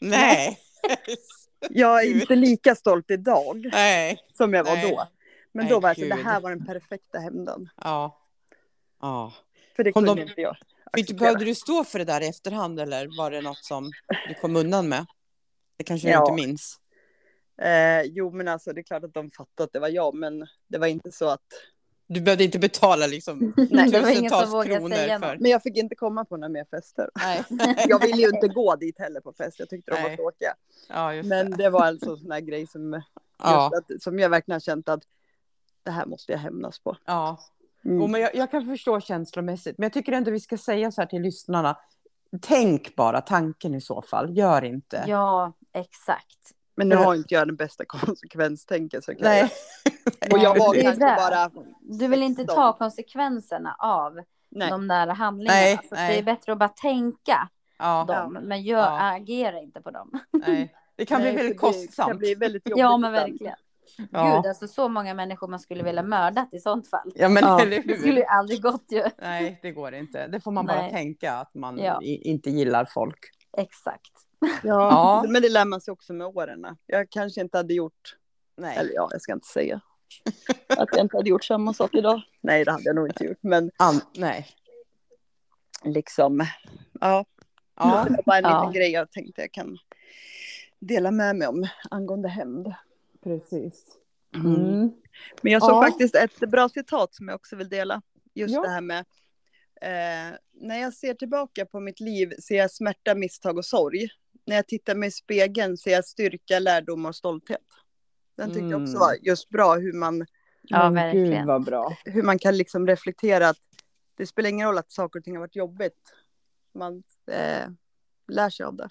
nej. Jag är inte lika stolt idag nej. som jag var Nej. då. Men Nej, då var jag så, det här var den perfekta hämnden. Ja. Ja. För det kunde de- inte jag acceptera. behövde du stå för det där i efterhand eller var det något som du kom undan med? Det kanske du Ja. inte minns. Eh, jo, men alltså det är klart att de fattade att det var jag, men det var inte så att... Du behövde inte betala liksom Nej, det var ingen som tusentals vågade kronor säga för... Men jag fick inte komma på några mer fester. Nej. Jag ville ju inte gå dit heller på fest. Jag tyckte de var tråkiga. Ja, Men det. det var alltså en sån här grej som, Ja, att, som jag verkligen har känt att det här måste jag hämnas på. ja. Mm. Jo, men jag, jag kan förstå känslomässigt. Men jag tycker ändå vi ska säga så här till lyssnarna. Tänk bara tanken i så fall. Gör inte. Ja, exakt. Men nu har inte jag den bästa konsekvenstänket. Så kan Nej. jag. Och jag var kanske bara... Du vill inte 16. ta konsekvenserna av Nej. de där handlingarna. Nej, så nej. det är bättre att bara tänka Ja, dem, men gör, Ja. agera inte på dem. nej. Det kan bli väldigt för Det kostsamt. kan bli väldigt jobbigt. Ja, men verkligen. Ja. Gud, alltså så många människor man skulle vilja mördat i sånt fall. Ja, men Ja. eller Det skulle ju aldrig gått ju. Nej, det går inte. Det får man bara Nej. tänka att man Ja. inte gillar folk. Exakt. Ja, Ja. men det lär man sig också med åren. Jag kanske inte hade gjort, Nej. eller ja, jag ska inte säga att jag inte hade gjort samma sak idag. Nej, det hade jag nog inte gjort, men An- nej. liksom, ja, Ja. det var bara en Ja. liten grej jag tänkte jag kan dela med mig om angående hämnd. Precis. Mm. Men jag såg Ja. faktiskt ett bra citat som jag också vill dela. Just Ja. det här med eh, när jag ser tillbaka på mitt liv ser jag smärta, misstag och sorg. När jag tittar mig i spegeln ser jag styrka, lärdom och stolthet. Den tyckte jag också Mm. var just bra hur man, Ja, Men verkligen. Gud vad bra. hur man kan liksom reflektera att det spelar ingen roll att saker och ting har varit jobbigt. Man eh, lär sig av det.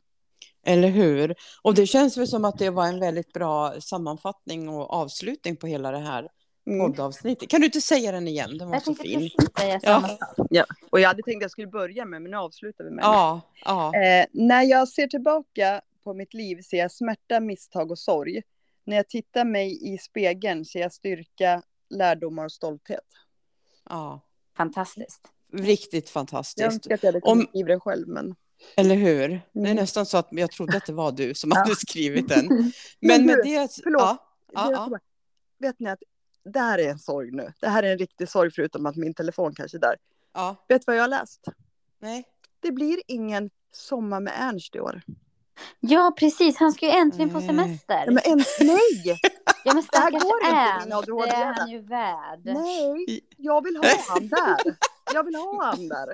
Eller hur? Och det känns väl som att det var en väldigt bra sammanfattning och avslutning på hela det här Mm. poddavsnittet. Kan du inte säga den igen? Den var Jag så tänkte fin. precis säga Ja. sak. Och jag hade tänkt att jag skulle börja med, men nu avslutar vi med. Ja, ja. Eh, när jag ser tillbaka på mitt liv ser jag smärta, misstag och sorg. När jag tittar mig i spegeln ser jag styrka, lärdomar och stolthet. ja. Fantastiskt. Riktigt Jag fantastiskt. önskar att jag hade Om- kunnat skriva det själv, men... Eller hur? Det är Mm. nästan så att jag trodde att det var du som Ja. hade skrivit den. Men Men med det... förlåt. Ja, ja, är ja. Vet ni att det här är en sorg nu. Det här är en riktig sorg förutom att min telefon kanske är där. ja. Vet du vad jag har läst? Nej. Det blir ingen sommar med Ernst i år. Ja, precis. Han ska ju äntligen få Nej. semester. Ja, men ens, nej! Ja, men Det här går inte, min ADHD det är han ju värd. Nej! Jag vill ha han där. Jag vill ha han där.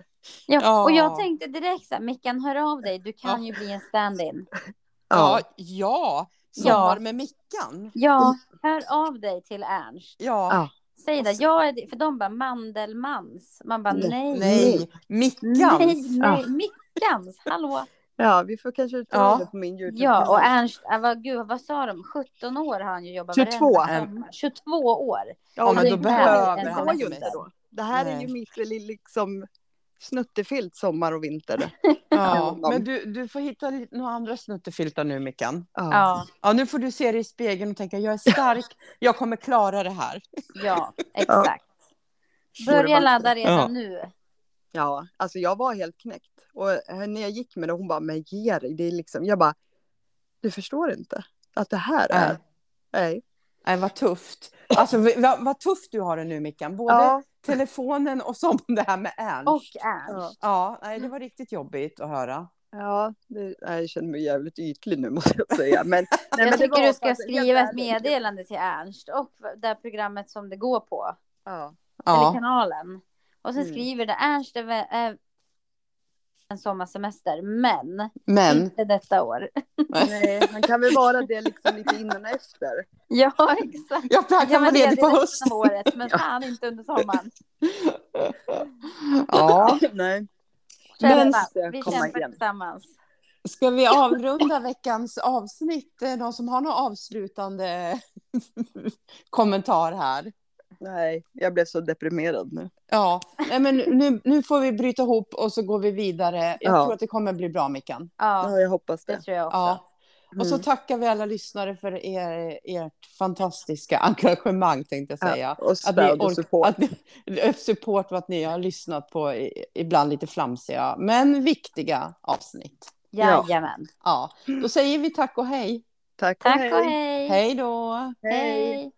Ja, Ja. och jag tänkte direkt så här, Mickan hör av dig, du kan Ja. ju bli en stand-in. Ja, ja. Sommar med Mickan. Ja, hör av dig till Ernst. Ja. Ja. Säg det, jag är, för de bara Mandelmans. Man bara Nej. nej. Nej, Mickans. Nej, nej, Ja. Mickans, hallå. Ja, vi får kanske ta Ja. det på min YouTube. Ja, och Ernst, äh, vad, gud, vad sa de? 17 år har han ju jobbat 22. varenda sommar. 22 år. Ja, men det då är behöver han ju inte då. Det här är Nej. ju mitt li- liksom snuttefilt sommar och vinter. Ja, men du, du får hitta några andra snuttefiltar nu, Mickan. Ja, Ja, nu får du se dig i spegeln och tänka, jag är stark, jag kommer klara det här. ja, exakt. Börja ladda redan Ja. nu. Ja, alltså jag var helt knäckt. Och eh, när jag gick med det, hon bara, men ge dig. Det är liksom, jag bara, du förstår inte att det här är, Nej. nej. Nej, vad tufft. Alltså, vad, vad tufft du har det nu, Mickan. Både Ja, telefonen och som det här med Ernst. Och Ernst. Ja, nej, det var riktigt jobbigt att höra. ja det, jag känner mig jävligt ytlig nu måste jag säga. Men, nej, Jag tycker du ska skriva ett meddelande till Ernst och det här programmet som det går på. Ja. Eller Ja, kanalen. Och sen Mm. skriver det Ernst är, en sommarsemester, men men inte detta år. Nej, han kan väl vara det liksom lite innan och efter. Ja, exakt. jag kan, kan vara ledig på hösten. året, men fan inte under sommaren. Ja, Nej. Men- Kämpa. Vi komma kämpar igen. tillsammans. ska vi avrunda veckans avsnitt? Någon som har någon avslutande kommentar här? Nej, jag blev så deprimerad nu. Ja, nej, men nu, nu får vi bryta ihop och så går vi vidare. Jag Ja. tror att det kommer bli bra, Mickan. Ja, Ja, jag hoppas det det. tror jag också. Ja. Och så Mm. tackar vi alla lyssnare för er, ert fantastiska engagemang, tänkte jag säga. Ja, och Att ni stöd och support. Att ni, support och att ni har lyssnat på i- ibland lite flamsiga, men viktiga avsnitt. Jajamän. Ja, då säger vi tack och hej. Tack och Tack hej. och hej. Hej då! Hej.